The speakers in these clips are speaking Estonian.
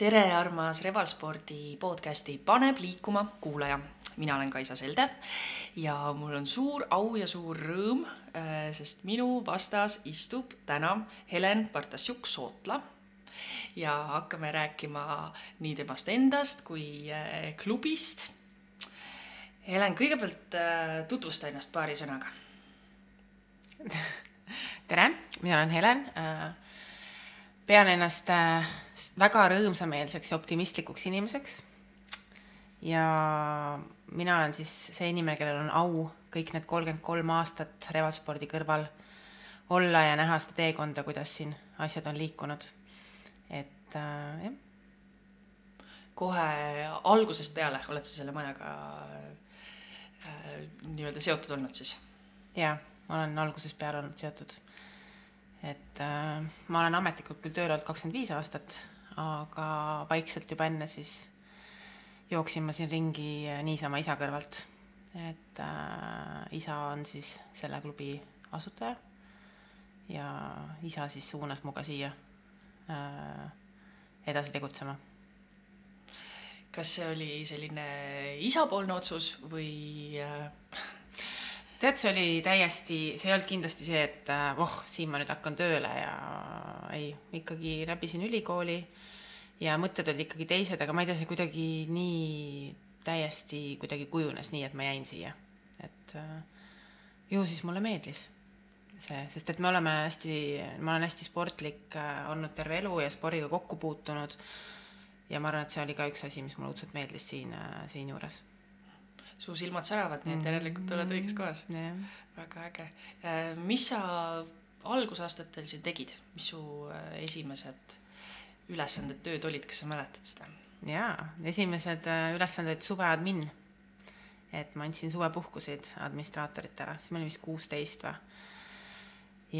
tere, armas Revalspordi podcasti Paneb liikuma kuulaja. mina olen Kaisa Selde ja mul on suur au ja suur rõõm, äh, sest minu vastas istub täna Helen Bartasjuk-Sootla ja hakkame rääkima nii temast endast kui äh, klubist. Helen, kõigepealt äh, tutvusta ennast paari sõnaga. tere, mina olen Helen pean ennast äh, väga rõõmsameelseks ja optimistlikuks inimeseks. ja mina olen siis see inimene, kellel on au kõik need kolmkümmend kolm aastat revalspordi kõrval olla ja näha seda teekonda, kuidas siin asjad on liikunud. et äh, jah. kohe algusest peale oled sa selle majaga äh, nii-öelda seotud olnud siis? jaa, ma olen algusest peale olnud seotud et äh, ma olen ametlikult küll tööl olnud kakskümmend viis aastat, aga vaikselt juba enne siis jooksin ma siin ringi äh, niisama isa kõrvalt. et äh, isa on siis selle klubi asutaja ja isa siis suunas mu ka siia äh, edasi tegutsema. kas see oli selline isapoolne otsus või äh tead, see oli täiesti, see ei olnud kindlasti see, et äh, oh, siin ma nüüd hakkan tööle ja ei, ikkagi läbisin ülikooli ja mõtted olid ikkagi teised, aga ma ei tea, see kuidagi nii täiesti kuidagi kujunes nii, et ma jäin siia. et äh, ju siis mulle meeldis see, sest et me oleme hästi, ma olen hästi sportlik äh, olnud terve elu ja spordiga kokku puutunud. ja ma arvan, et see oli ka üks asi, mis mulle õudselt meeldis siin, siinjuures su silmad säravad, nii et järelikult oled õiges kohas yeah.. väga äge. Äh, mis sa algusaastatel siin tegid, mis su äh, esimesed ülesanded, tööd olid, kas sa mäletad seda? jaa, esimesed äh, ülesanded suveadmin. et ma andsin suvepuhkuseid administraatoritele, siis ma olin vist kuusteist või.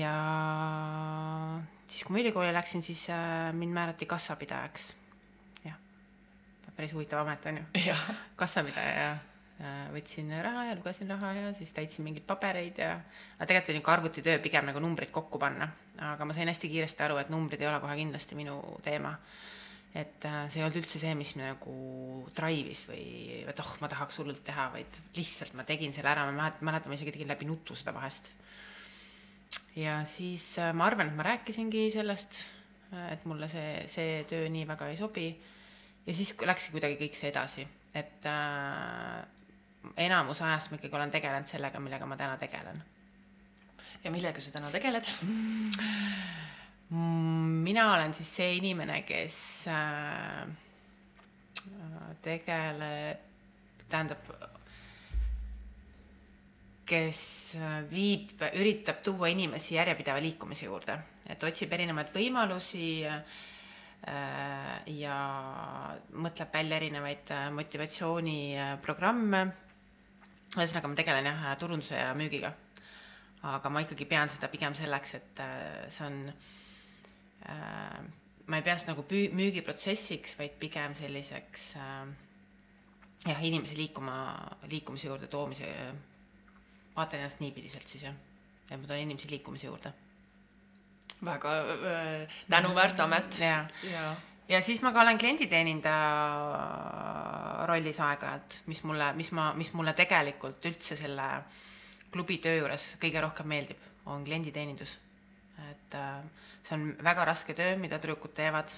ja siis, kui ma ülikooli läksin, siis mind määrati kassapidajaks. jah, päris huvitav amet on ju. kassapidaja ja võtsin raha ja lugesin raha ja siis täitsin mingeid pabereid ja, aga tegelikult oli niisugune arvutitöö pigem nagu numbreid kokku panna. aga ma sain hästi kiiresti aru, et numbrid ei ole kohe kindlasti minu teema. et äh, see ei olnud üldse see, mis nagu drive'is või, et oh, ma tahaks hullult teha, vaid lihtsalt ma tegin selle ära, ma mäletan, ma isegi tegin läbi nutu seda vahest. ja siis äh, ma arvan, et ma rääkisingi sellest, et mulle see, see töö nii väga ei sobi. ja siis läkski kuidagi kõik see edasi, et äh, enamus ajast ma ikkagi olen tegelenud sellega, millega ma täna tegelen. ja millega sa täna tegeled mm, mina olen siis see inimene, kes äh, tegeleb, tähendab, kes viib, üritab tuua inimesi järjepideva liikumise juurde, et otsib erinevaid võimalusi äh, ja mõtleb välja erinevaid motivatsiooniprogramme ühesõnaga, ma tegelen jah, turunduse ja müügiga. aga ma ikkagi pean seda pigem selleks, et äh, see on äh,, ma ei pea seda nagu püü-, müügiprotsessiks, vaid pigem selliseks äh, jah, inimese liikuma, liikumise juurde toomise, vaatan ennast niipidiselt siis jah, et ma toon inimesi liikumise juurde. väga äh, tänuväärt amet. ja, ja ja siis ma ka olen klienditeenindaja rollis aeg-ajalt, mis mulle, mis ma, mis mulle tegelikult üldse selle klubi töö juures kõige rohkem meeldib, on klienditeenindus. et äh, see on väga raske töö, mida tüdrukud teevad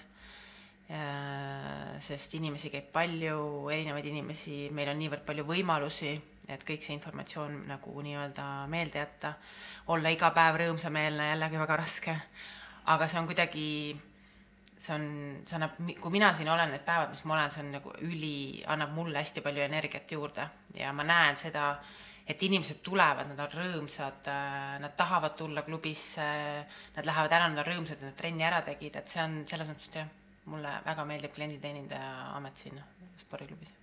äh,. sest inimesi käib palju, erinevaid inimesi, meil on niivõrd palju võimalusi, et kõik see informatsioon nagu nii-öelda meelde jätta. olla iga päev rõõmsameelne, jällegi väga raske. aga see on kuidagi see on, see annab, kui mina siin olen, need päevad, mis ma olen, see on nagu üli, annab mulle hästi palju energiat juurde ja ma näen seda, et inimesed tulevad, nad on rõõmsad, nad tahavad tulla klubisse, nad lähevad ära, nad on rõõmsad, et nad trenni ära tegid, et see on selles mõttes, et jah, mulle väga meeldib klienditeenindaja amet siin spordiklubis.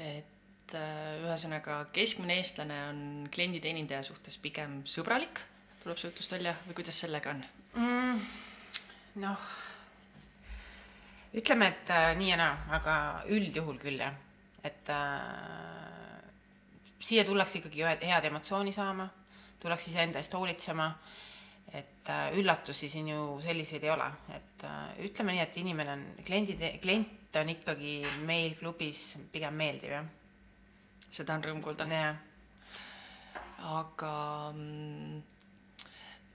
et äh, ühesõnaga, keskmine eestlane on klienditeenindaja suhtes pigem sõbralik, tuleb see jutust välja või kuidas sellega on mm,? noh ütleme, et äh, nii ja naa, aga üldjuhul küll jah, et äh, siia tullakse ikkagi head emotsiooni saama, tullakse iseenda eest hoolitsema et äh, üllatusi siin ju selliseid ei ole, et äh, ütleme nii, et inimene on, kliendid, klient on ikkagi meil klubis pigem meeldiv, jah. seda on rõõm kuulda. jah. aga mm,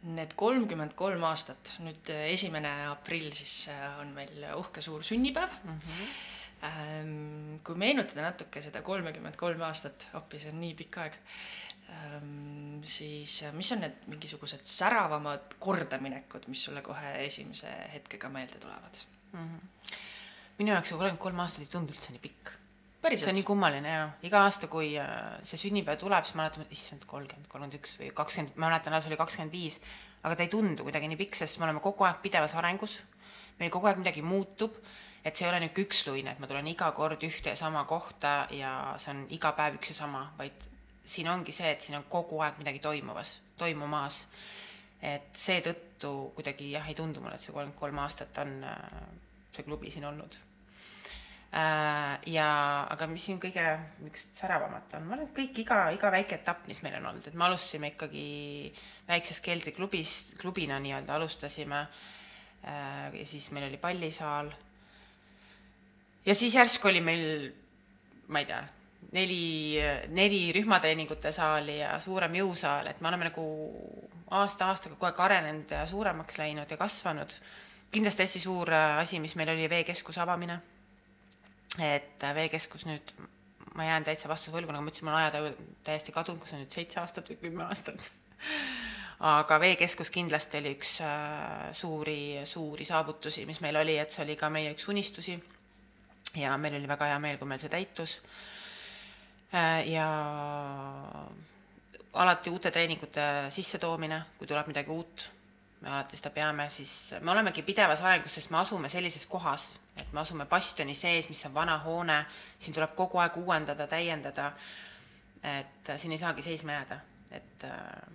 need kolmkümmend kolm aastat, nüüd esimene aprill siis on meil uhke suur sünnipäev mm. -hmm. kui meenutada natuke seda kolmekümmend kolm aastat, appi, see on nii pikk aeg Ehm, siis äh, mis on need mingisugused säravamad kordaminekud, mis sulle kohe esimese hetkega meelde tulevad mm? -hmm. minu jaoks see kolmkümmend kolm aastat ei tundu üldse nii pikk. Päriselt? see on nii kummaline ja iga aasta, kui äh, see sünnipäev tuleb, siis mäletan, issand, kolmkümmend, kolmkümmend üks või kakskümmend, ma mäletan, alles oli kakskümmend viis, aga ta ei tundu kuidagi nii pikk, sest me oleme kogu aeg pidevas arengus. meil kogu aeg midagi muutub, et see ei ole niisugune üksluine, et ma tulen iga kord ühte ja sama kohta ja see on iga päev üks ja sama, vaid siin ongi see, et siin on kogu aeg midagi toimuvas, toimumas. et seetõttu kuidagi jah, ei tundu mulle, et see kolmkümmend kolm aastat on äh, see klubi siin olnud. Ja, aga mis siin kõige niisugust säravamat on, ma arvan, et kõik iga, iga väike etapp, mis meil on olnud, et me alustasime ikkagi väiksest keldriklubist, klubina nii-öelda alustasime äh,. ja siis meil oli pallisaal. ja siis järsku oli meil, ma ei tea neli, neli rühmatreeningute saali ja suurem jõusaal, et me oleme nagu aasta-aastaga kogu aeg arenenud ja suuremaks läinud ja kasvanud. kindlasti hästi suur äh, asi, mis meil oli veekeskuse avamine. Et veekeskus nüüd, ma jään täitsa vastuse võlgu, nagu ma ütlesin, mul on ajataju täiesti kadunud, kas on nüüd seitse aastat või kümme aastat aga veekeskus kindlasti oli üks äh, suuri, suuri saavutusi, mis meil oli, et see oli ka meie üks unistusi. ja meil oli väga hea meel, kui meil see täitus Äh, ja alati uute treeningute sissetoomine, kui tuleb midagi uut, me alati seda peame, siis me olemegi pidevas arengus, sest me asume sellises kohas, et me asume bastioni sees, mis on vana hoone, siin tuleb kogu aeg uuendada, täiendada. et siin ei saagi seisma jääda, et äh,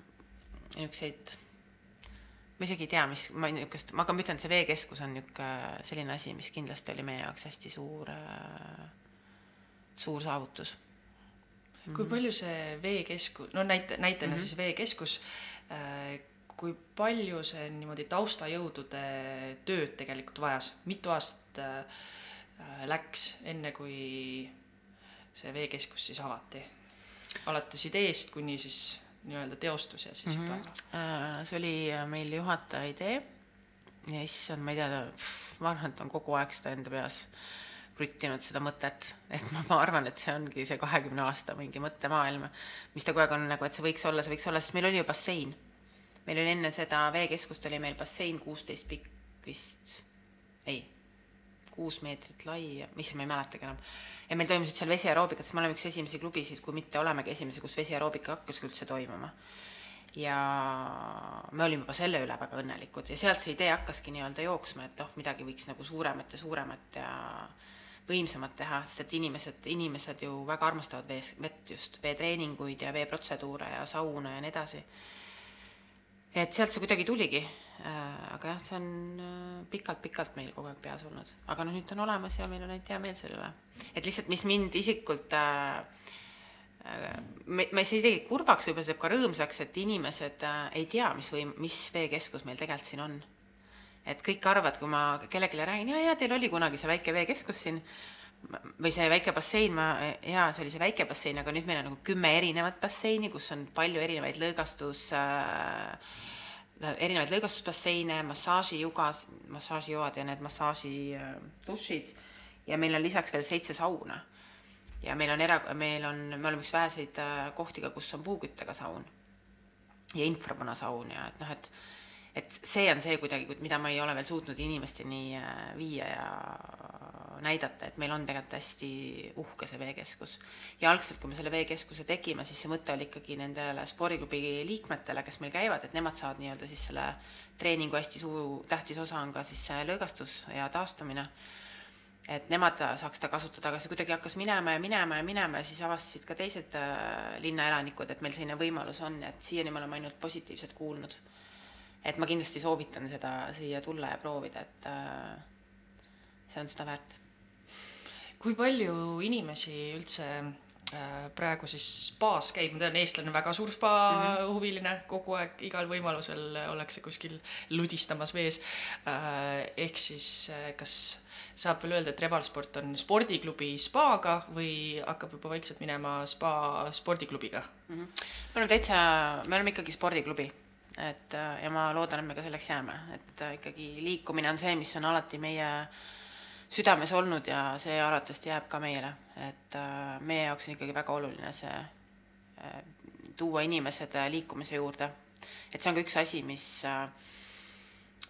niisuguseid ma isegi ei tea, mis ma niisugust, ma ma ütlen, see veekeskus on niisugune selline asi, mis kindlasti oli meie jaoks hästi suur äh,, suur saavutus kui palju see veekeskus, no näite, näitena mm -hmm. siis veekeskus äh,, kui palju see niimoodi taustajõudude tööd tegelikult vajas, mitu aastat äh, läks, enne kui see veekeskus siis avati? alates ideest kuni siis nii-öelda teostus ja siis mm -hmm. juba? see oli meil juhataja idee ja issand, ma ei tea, ma arvan, et on kogu aeg seda enda peas kruttinud seda mõtet, et ma, ma arvan, et see ongi see kahekümne aasta mingi mõttemaailm, mis ta kogu aeg on nagu, et see võiks olla, see võiks olla, sest meil oli ju bassein. Meil oli enne seda veekeskust oli meil bassein kuusteist pikk vist, ei, kuus meetrit lai ja mis ma ei mäletagi enam. ja meil toimusid seal vesiaeroobikat, sest me oleme üks esimesi klubisid, kui mitte olemegi esimesi, kus vesiaeroobika hakkaski üldse toimuma ja me olime juba selle üle väga õnnelikud ja sealt see idee hakkaski nii-öelda jooksma, et oh, midagi võiks nagu suuremat ja suuremat ja võimsamad teha, sest et inimesed, inimesed ju väga armastavad vees, vett just, veetreeninguid ja veeprotseduure ja sauna ja nii edasi. Et sealt see kuidagi tuligi äh,. aga jah, see on pikalt-pikalt äh, meil kogu aeg peas olnud, aga noh, nüüd on olemas ja meil on ainult hea meel selle üle. et lihtsalt, mis mind isiklikult äh, äh me, me see isegi kurvaks võib-olla teeb ka rõõmsaks, et inimesed äh, ei tea, mis või mis veekeskus meil tegelikult siin on et kõik arvavad, kui ma kellelegi räägin, ja, ja teil oli kunagi see väike veekeskus siin või see väike bassein, ma, jaa, see oli see väike bassein, aga nüüd meil on nagu kümme erinevat basseini, kus on palju erinevaid lõõgastus äh,, erinevaid lõõgastusbasseine, massaažijugas, massaažijoad ja need massaažidušid äh, ja meil on lisaks veel seitse sauna. ja meil on era-, meil on, me oleme üks väheseid äh, kohti ka, kus on puuküttega saun ja infrapunasaun ja et noh, et et see on see kuidagi, mida ma ei ole veel suutnud inimesteni äh, viia ja näidata, et meil on tegelikult hästi uhke see veekeskus. ja algselt, kui me selle veekeskuse tegime, siis see mõte oli ikkagi nendele spordiklubi liikmetele, kes meil käivad, et nemad saavad nii-öelda siis selle treeningu hästi suur, tähtis osa on ka siis see lõõgastus ja taastumine. et nemad saaks seda kasutada, aga see kuidagi hakkas minema ja minema ja minema ja siis avastasid ka teised äh, linnaelanikud, et meil selline võimalus on, et siiani me oleme ainult positiivset kuulnud et ma kindlasti soovitan seda siia tulla ja proovida, et äh, see on seda väärt. Kui palju inimesi üldse äh, praegu siis spaas käib, ma tean, eestlane on väga suur spa mm -hmm. huviline, kogu aeg igal võimalusel ollakse kuskil ludistamas vees. ehk siis kas saab veel öelda, et Rebalsport on spordiklubi spaaga või hakkab juba vaikselt minema spa spordiklubiga mm? -hmm. me oleme täitsa, me oleme ikkagi spordiklubi et ja ma loodan, et me ka selleks jääme, et ikkagi liikumine on see, mis on alati meie südames olnud ja see arvatavasti jääb ka meile, et meie jaoks on ikkagi väga oluline see tuua inimesed liikumise juurde. et see on ka üks asi, mis,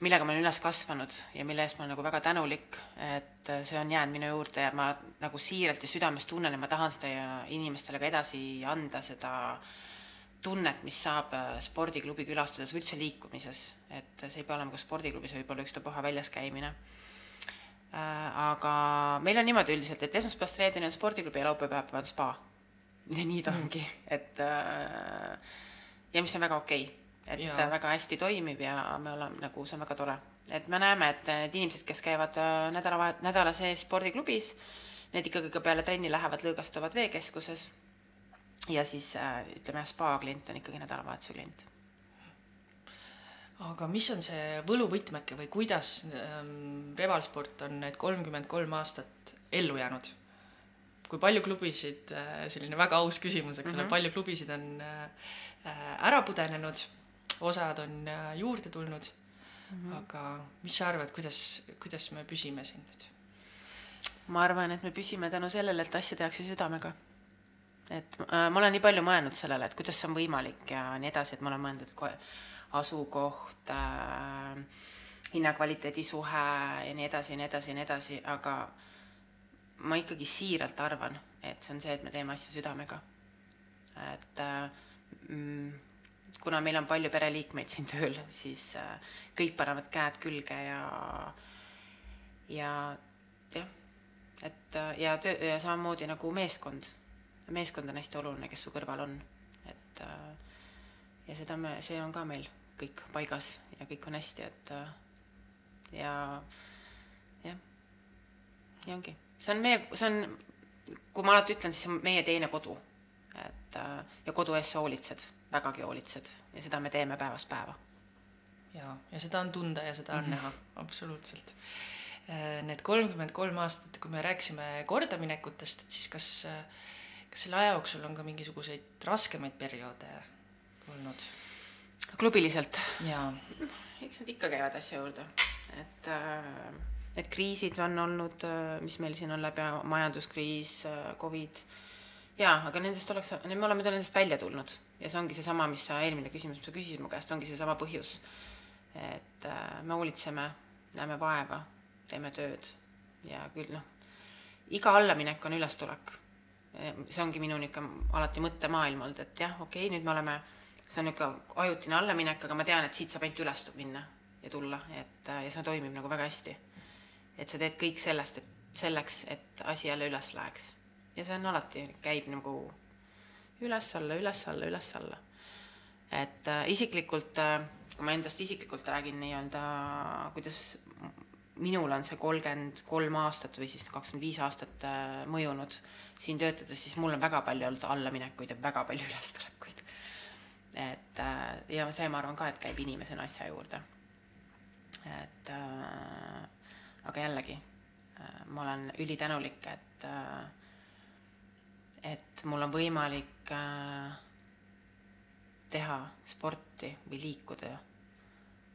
millega ma olen üles kasvanud ja mille eest ma olen nagu väga tänulik, et see on jäänud minu juurde ja ma nagu siiralt ja südamest tunnen, et ma tahan seda inimestele ka edasi anda, seda äh, tunnet, mis saab äh, spordiklubi külastades või üldse liikumises, et see ei pea olema ka spordiklubi, see võib olla ükstapuha väljas käimine. Äh, aga meil on niimoodi üldiselt, et esmaspäevast reedeni on spordiklubi ja laupäev, pühapäev on spa. ja nii ta ongi, et äh, ja mis on väga okei okay., et ja. väga hästi toimib ja me oleme nagu, see on väga tore. et me näeme, et need inimesed, kes käivad nädalavahet-, nädala sees spordiklubis, need ikkagi ka peale trenni lähevad, lõõgastuvad veekeskuses ja siis äh, ütleme, spa klient on ikkagi nädalavahetuse klient. Aga mis on see võluvõtmeke või kuidas ähm, Revalsport on need kolmkümmend kolm aastat ellu jäänud? kui palju klubisid äh,, selline väga aus küsimus, eks ole mm -hmm., palju klubisid on äh, äh, ära pudenenud, osad on äh, juurde tulnud mm, -hmm. aga mis sa arvad, kuidas, kuidas me püsime siin nüüd? ma arvan, et me püsime tänu sellele, et asja tehakse südamega et äh, ma olen nii palju mõelnud sellele, et kuidas see on võimalik ja nii edasi, et ma olen mõelnud, et asukoht äh,, hinnakvaliteedi suhe ja nii edasi ja nii edasi ja nii edasi, aga ma ikkagi siiralt arvan, et see on see, et me teeme asja südamega. et äh, mm, kuna meil on palju pereliikmeid siin tööl, siis äh, kõik panevad käed külge ja, ja jah, et äh, ja töö ja samamoodi nagu meeskond. Meeskond on hästi oluline, kes su kõrval on, et äh, ja seda me, see on ka meil kõik paigas ja kõik on hästi, et äh, ja jah, ja ongi, see on meie, see on, kui ma alati ütlen, siis see on meie teine kodu, et äh, ja kodu eest sa hoolitsed, vägagi hoolitsed. Ja seda me teeme päevast päeva. ja, ja seda on tunda ja seda on näha, absoluutselt. Need kolmkümmend kolm aastat, kui me rääkisime kordaminekutest, et siis kas äh, kas selle aja jooksul on ka mingisuguseid raskemaid perioode olnud? Klubiliselt? jaa. eks nad ikka käivad asja juurde, et äh, need kriisid on olnud, äh, mis meil siin on läbi, majanduskriis, äh, Covid, jaa, aga nendest oleks, me oleme nendest välja tulnud ja see ongi seesama, mis sa, eelmine küsimus, mis sa küsisid mu käest, ongi seesama põhjus. et me hoolitseme, näeme vaeva, teeme tööd ja küll noh, iga allaminek on ülestulek see ongi minu niisugune alati mõttemaailm olnud, et jah, okei okay,, nüüd me oleme, see on niisugune ajutine allaminek, aga ma tean, et siit saab ainult üles minna ja tulla, et ja see toimib nagu väga hästi. et sa teed kõik sellest, et selleks, et asi jälle üles läheks. ja see on alati, käib nagu üles-alla, üles-alla, üles-alla. et äh, isiklikult äh,, kui ma endast isiklikult räägin nii-öelda, kuidas minul on see kolmkümmend kolm aastat või siis kakskümmend viis aastat äh, mõjunud siin töötades, siis mul on väga palju olnud allaminekuid ja väga palju ülestulekuid. Et äh, ja see, ma arvan ka, et käib inimesena asja juurde. et äh, aga jällegi äh, ma olen ülitänulik, et äh, et mul on võimalik äh, teha sporti või liikuda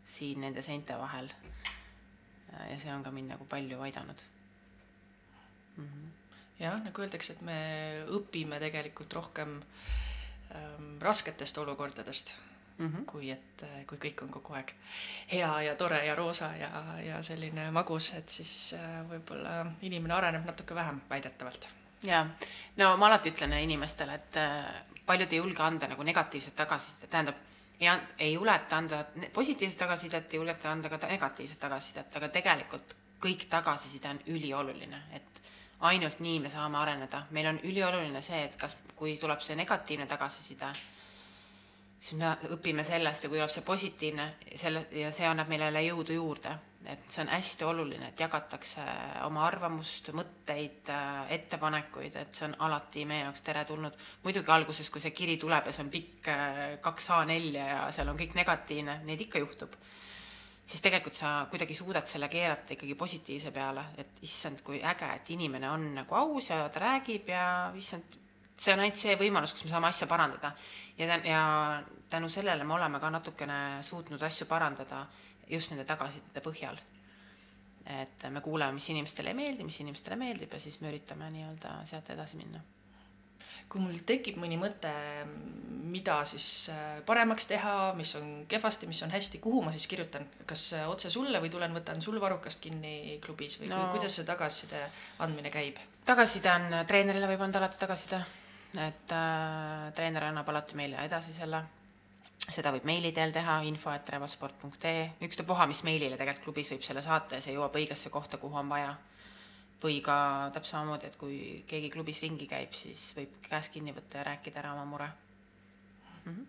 siin nende seinte vahel ja see on ka mind nagu palju aidanud mm. -hmm. jah, nagu öeldakse, et me õpime tegelikult rohkem ähm, rasketest olukordadest mm, -hmm. kui et, kui kõik on kogu aeg hea ja tore ja roosa ja, ja selline magus, et siis äh, võib-olla inimene areneb natuke vähem, väidetavalt. jaa, no ma alati ütlen inimestele, et äh, paljud ei julge anda nagu negatiivset tagasisidet, tähendab ei, ei juleta anda positiivset tagasisidet, ei juleta anda ka negatiivset tagasisidet, aga tegelikult kõik tagasiside on ülioluline, et ainult nii me saame areneda. meil on ülioluline see, et kas, kui tuleb see negatiivne tagasiside, siis me õpime sellest ja kui tuleb see positiivne, selle, ja see annab meile jälle jõudu juurde. et see on hästi oluline, et jagatakse oma arvamust, mõtteid, ettepanekuid, et see on alati meie jaoks teretulnud. muidugi alguses, kui see kiri tuleb ja see on pikk kaks A4 ja seal on kõik negatiivne, neid ikka juhtub siis tegelikult sa kuidagi suudad selle keerata ikkagi positiivse peale, et issand, kui äge, et inimene on nagu aus ja ta räägib ja issand, see on ainult see võimalus, kus me saame asja parandada. ja, ja tänu sellele me oleme ka natukene suutnud asju parandada just nende tagasiside põhjal. et me kuuleme, mis inimestele ei meeldi, mis inimestele meeldib ja siis me üritame nii-öelda sealt edasi minna kui mul tekib mõni mõte, mida siis äh, paremaks teha, mis on kehvasti, mis on hästi, kuhu ma siis kirjutan, kas äh, otse sulle või tulen, võtan sul varrukast kinni klubis või no, kuidas see tagasiside andmine käib? tagasiside on, treenerile võib anda alati tagasiside, et äh, treener annab alati meile edasi selle. Seda võib meili teel teha, info et revasport.ee, ükstapuha, mis meilile tegelikult klubis võib selle saata ja see jõuab õigesse kohta, kuhu on vaja või ka täpselt samamoodi, et kui keegi klubis ringi käib, siis võib käest kinni võtta ja rääkida ära oma mure mm. -hmm.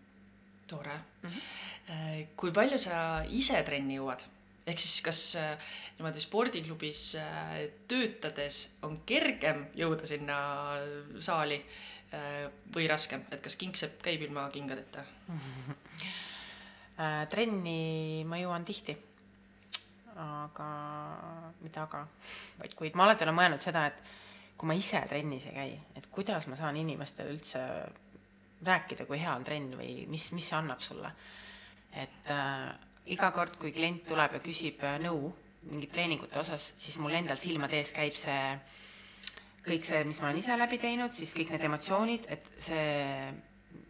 tore mm. -hmm. kui palju sa ise trenni jõuad? ehk siis kas äh, niimoodi spordiklubis äh, töötades on kergem jõuda sinna saali või raskem, et kas kingsepp käib ilma kingadeta trenni ma jõuan tihti aga mitte aga, vaid kuid ma alati olen mõelnud seda, et kui ma ise trennis ei käi, et kuidas ma saan inimestele üldse rääkida, kui hea on trenn või mis, mis see annab sulle. et äh, iga kord, kui klient tuleb ja küsib äh, nõu mingite treeningute osas, siis mul endal silmade ees käib see, kõik see, mis ma olen ise läbi teinud, siis kõik need emotsioonid, et see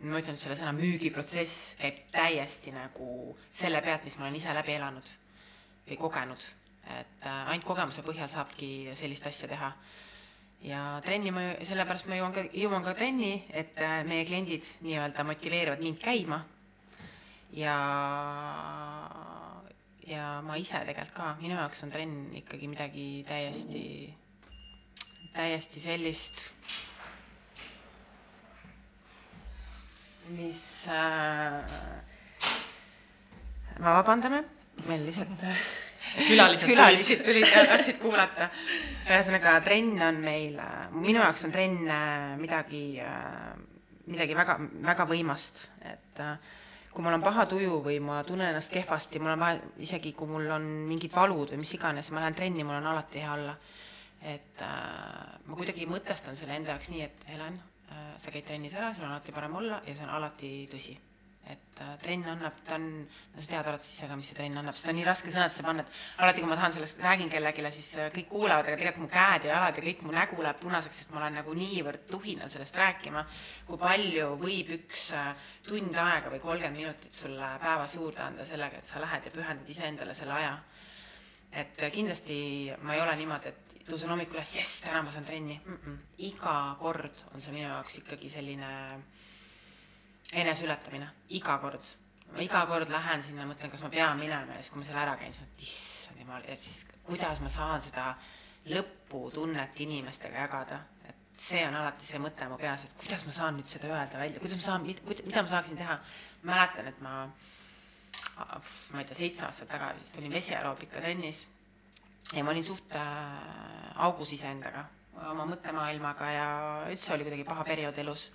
ma ütlen selle sõna müügiprotsess käib täiesti nagu selle pealt, mis ma olen ise läbi elanud või kogenud, et äh, ainult kogemuse põhjal saabki sellist asja teha. ja trenni ma, sellepärast ma jõuan ka, jõuan ka trenni, et äh, meie kliendid nii-öelda motiveerivad mind käima. Ja, ja ma ise tegelikult ka, minu jaoks on trenn ikkagi midagi täiesti, täiesti sellist, mis äh, me vabandame meil lihtsalt külalised, külalised tulid ja tahtsid kuulata. ühesõnaga, trenn on meil, minu jaoks on trenn äh, midagi, äh, midagi väga, väga võimast, et äh, kui mul on paha tuju või ma tunnen ennast kehvasti, mul on vaja, isegi kui mul on mingid valud või mis iganes, ma lähen trenni, mul on alati hea olla. et äh, ma kuidagi mõtestan selle enda jaoks nii, et Helen äh,, sa käid trennis ära, sul on alati parem olla ja see on alati tõsi et äh, trenn annab, ta on, no sa tead alati ise ka, mis see trenn annab, sest on nii raske sõnadesse panna, et alati, kui ma tahan sellest, räägin kellelegi, siis äh, kõik kuulavad, aga tegelikult mu käed ja jalad ja kõik mu nägu läheb punaseks, sest ma olen nagu niivõrd tuhinal sellest rääkima, kui palju võib üks äh, tund aega või kolmkümmend minutit sulle päevas juurde anda sellega, et sa lähed ja pühendad iseendale selle aja. et kindlasti ma ei ole niimoodi, et tõusen hommikul üles, jess, täna ma saan trenni mm. -mm. iga kord on see minu jaoks ikkagi selline äh, eneseületamine, iga kord. ma iga kord lähen sinna, mõtlen, kas ma pean minema ja siis, kui ma selle ära käin, siis mõtlen, issand jumal, ja siis kuidas ma saan seda lõputunnet inimestega jagada, et see on alati see mõte mu peas, et kuidas ma saan nüüd seda öelda välja, kuidas ma saan, mida ma saaksin teha. mäletan, et ma, ma ei tea, seitse aastat tagasi vist olin vesiaeroobika trennis ja ma olin suht äh, augus iseendaga, oma mõttemaailmaga ja üldse oli kuidagi paha periood elus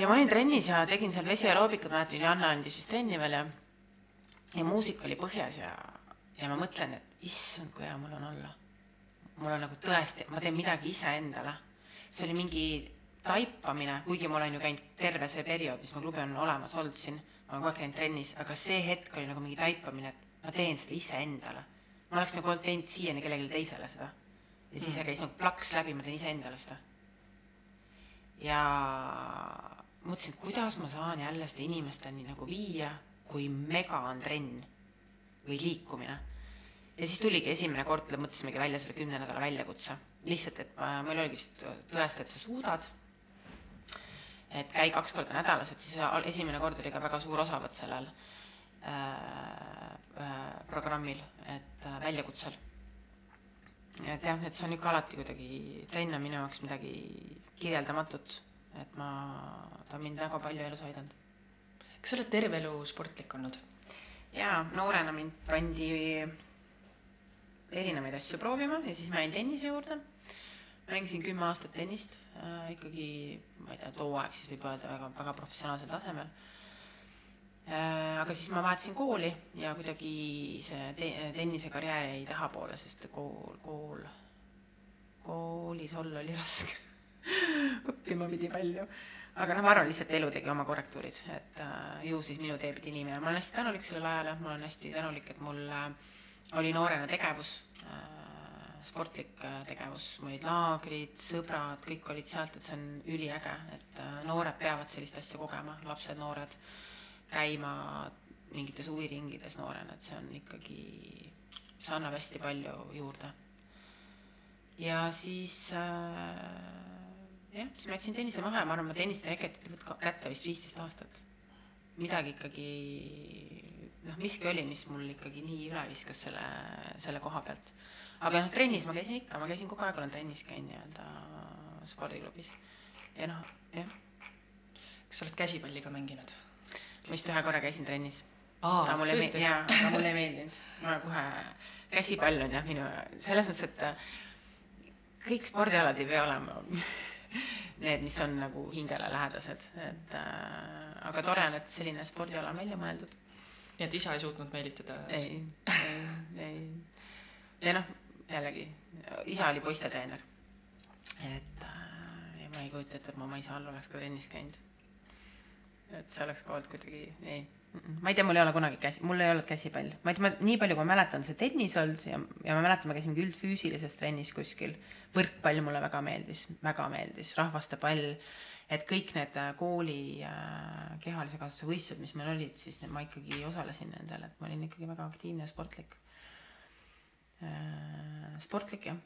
ja ma olin trennis ja tegin seal vesiaeroobikat, mäletan, Janna andis vist trenni veel ja ja muusika oli põhjas ja, ja ma mõtlen, et issand, kui hea mul on olla. mul on nagu tõesti, ma teen midagi iseendale. see oli mingi taipamine, kuigi ma olen ju käinud terve see periood, mis mu klubi on olemas olnud siin, ma olen kogu aeg käinud trennis, aga see hetk oli nagu mingi taipamine, et ma teen seda iseendale. ma oleks nagu teinud siiani kellelegi teisele seda. ja siis mm. käis nagu plaks läbi, ma teen iseendale seda. ja mõtlesin, et kuidas ma saan jälle seda inimesteni nagu viia, kui mega on trenn või liikumine. ja siis tuligi esimene kord, mõtlesimegi välja selle kümne nädala väljakutse. lihtsalt, et ma, meil oligi vist tõesta, et sa suudad. et käi kaks korda nädalas, et siis esimene kord oli ka väga suur osavõtt sellel äh, äh, programmil, et äh, väljakutsel. et jah, et see on ikka alati kuidagi, trenn on minu jaoks midagi kirjeldamatut et ma, ta on mind väga palju elus aidanud kas sa oled terve elu sportlik olnud? jaa, noorena mind pandi erinevaid asju proovima ja siis ma jäin tennise juurde. mängisin kümme aastat tennist äh,, ikkagi, ma ei tea, too aeg siis võib öelda väga, väga professionaalsel tasemel äh,. aga siis ma vahetasin kooli ja kuidagi see te tennisekarjäär jäi tahapoole, sest kool, kool, koolis olla oli raske õppima pidi palju. Aga noh, ma arvan lihtsalt elu tegi oma korrektuurid, et äh, ju siis minu tee pidi nii minema, ma olen hästi tänulik sellele ajale, ma olen hästi tänulik, et mul äh, oli noorena tegevus äh,, sportlik äh, tegevus, mul olid laagrid, sõbrad, kõik olid sealt, et see on üliäge, et äh, noored peavad sellist asja kogema, lapsed, noored, käima mingites huviringides noorena, et see on ikkagi, see annab hästi palju juurde. ja siis äh, jah, siis ma jätsin tennise maha ja ma arvan, ma tennist ei reketanud kätte vist viisteist aastat. midagi ikkagi, noh, miski oli, mis mul ikkagi nii üle viskas selle, selle koha pealt. aga noh, trennis ma käisin ikka, ma käisin kogu aeg, olen trennis käinud nii-öelda spordiklubis. ja noh, jah. kas sa oled käsipalli ka mänginud? ma vist ühe korra käisin trennis. aga mulle ei meeldinud, jaa, aga mulle ei meeldinud. ma kohe, käsipall on jah minu, selles mõttes, et kõik spordialad ei pea olema need, mis on nagu hingele lähedased, et äh, aga tore on, et selline spordiala on välja mõeldud. nii et isa ei suutnud meelitada? ei, ei, ei. ja noh, jällegi, isa oli poistetreener. et äh, ja ma ei kujuta ette, et ma oma isa all oleks ka trennis käinud. et see oleks ka olnud kuidagi, ei ma ei tea, mul ei ole kunagi käsi, mul ei olnud käsipall, ma ei tea, ma nii palju, kui ma mäletan, see tennis olnud ja, ja ma mäletan, me käisime ka üldfüüsilises trennis kuskil. võrkpall mulle väga meeldis, väga meeldis, rahvastepall, et kõik need äh, kooli äh, kehalise kasvatuse võistlused, mis meil olid, siis ma ikkagi osalesin nendel, et ma olin ikkagi väga aktiivne ja sportlik. Äh,. sportlik, jah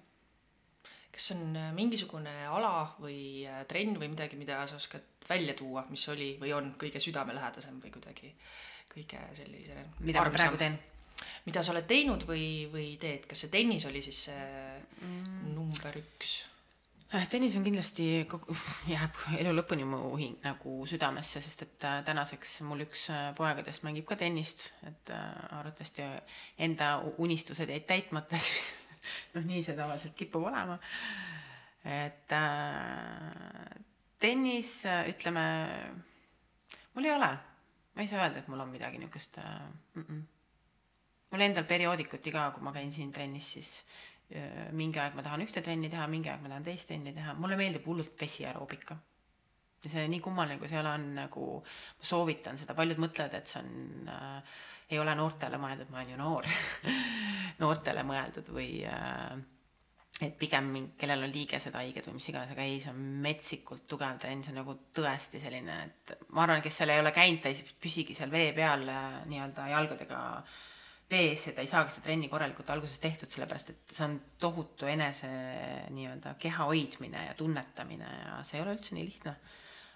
kas on äh, mingisugune ala või äh, trenn või midagi, mida sa oskad välja tuua, mis oli või on kõige südamelähedasem või kuidagi kõige selline mida ma praegu teen? mida sa oled teinud või, või teed, kas see tennis oli siis see mm. number üks? Äh, tennis on kindlasti, jääb elu lõpuni mu hing nagu südamesse, sest et tänaseks mul üks poegadest mängib ka tennist, et arvatavasti enda unistused jäid täitmata, siis noh, nii see tavaliselt kipub olema. et äh, tennis, ütleme, mul ei ole, ma ei saa öelda, et mul on midagi niisugust äh, mm. -mm. mul endal perioodikuti ka, kui ma käin siin trennis, siis äh, mingi aeg ma tahan ühte trenni teha, mingi aeg ma tahan teist trenni teha, mulle meeldib hullult vesiaeroobika see nii kummaline, kui seal on nagu, ma soovitan seda, paljud mõtlevad, et see on äh, ei ole noortele mõeldud, ma olen ju noor noortele mõeldud või äh, et pigem kellel on liigesed haiged või mis iganes, aga ei, see on metsikult tugev trenn, see on nagu tõesti selline, et ma arvan, kes seal ei ole käinud, ta ei püsigi seal vee peal äh, nii-öelda jalgadega vees ja ta ei saagi seda trenni korralikult alguses tehtud, sellepärast et see on tohutu enese nii-öelda keha hoidmine ja tunnetamine ja see ei ole üldse nii lihtne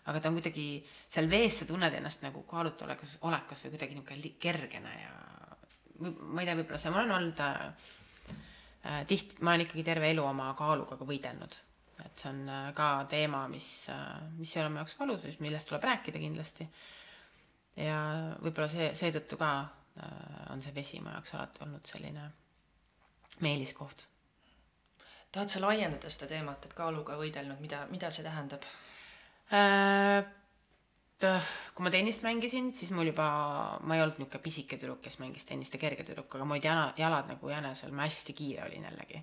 aga ta on kuidagi seal vees, sa tunned ennast nagu kaaluta olekas, või kuidagi niisugune kergene ja ma ei tea, võib-olla see, ma olen olnud äh, tihti, ma olen ikkagi terve elu oma kaaluga ka võidelnud. et see on äh, ka teema, mis äh,, mis ei ole mu jaoks valus, millest tuleb rääkida kindlasti. ja võib-olla see, seetõttu ka äh, on see vesi mu jaoks alati olnud selline meeliskoht. tahad sa laiendada seda teemat, et kaaluga võidelnud, mida, mida see tähendab? Äh, kui ma tennist mängisin, siis mul juba, ma ei olnud niisugune pisike tüdruk, kes mängis tennist ja kerge tüdruk, aga mul olid jana, jalad nagu jänesel, ma hästi kiire olin jällegi.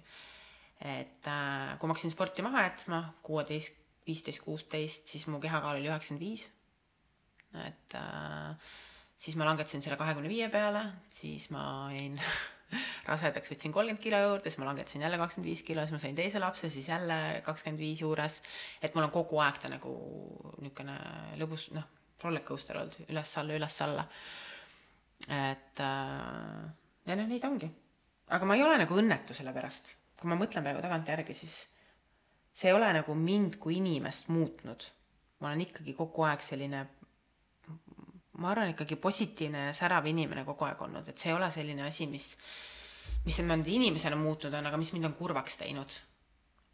et äh, kui ma hakkasin sporti maha jätma, kuueteist, viisteist, kuusteist, siis mu kehakaal oli üheksakümmend viis. et äh, siis ma langetasin selle kahekümne viie peale, siis ma jäin rasedaks võtsin kolmkümmend kilo juurde, siis ma langetasin jälle kakskümmend viis kilo, siis ma sain teise lapse, siis jälle kakskümmend viis juures. et mul on kogu aeg ta nagu niisugune lõbus, noh, rollercoaster olnud üles-alla, üles-alla. et äh, ja noh, ta ongi. aga ma ei ole nagu õnnetu selle pärast, kui ma mõtlen praegu tagantjärgi, siis see ei ole nagu mind kui inimest muutnud. ma olen ikkagi kogu aeg selline ma arvan, ikkagi positiivne ja särav inimene kogu aeg olnud, et see ei ole selline asi, mis, mis mind inimesena muutnud on, aga mis mind on kurvaks teinud.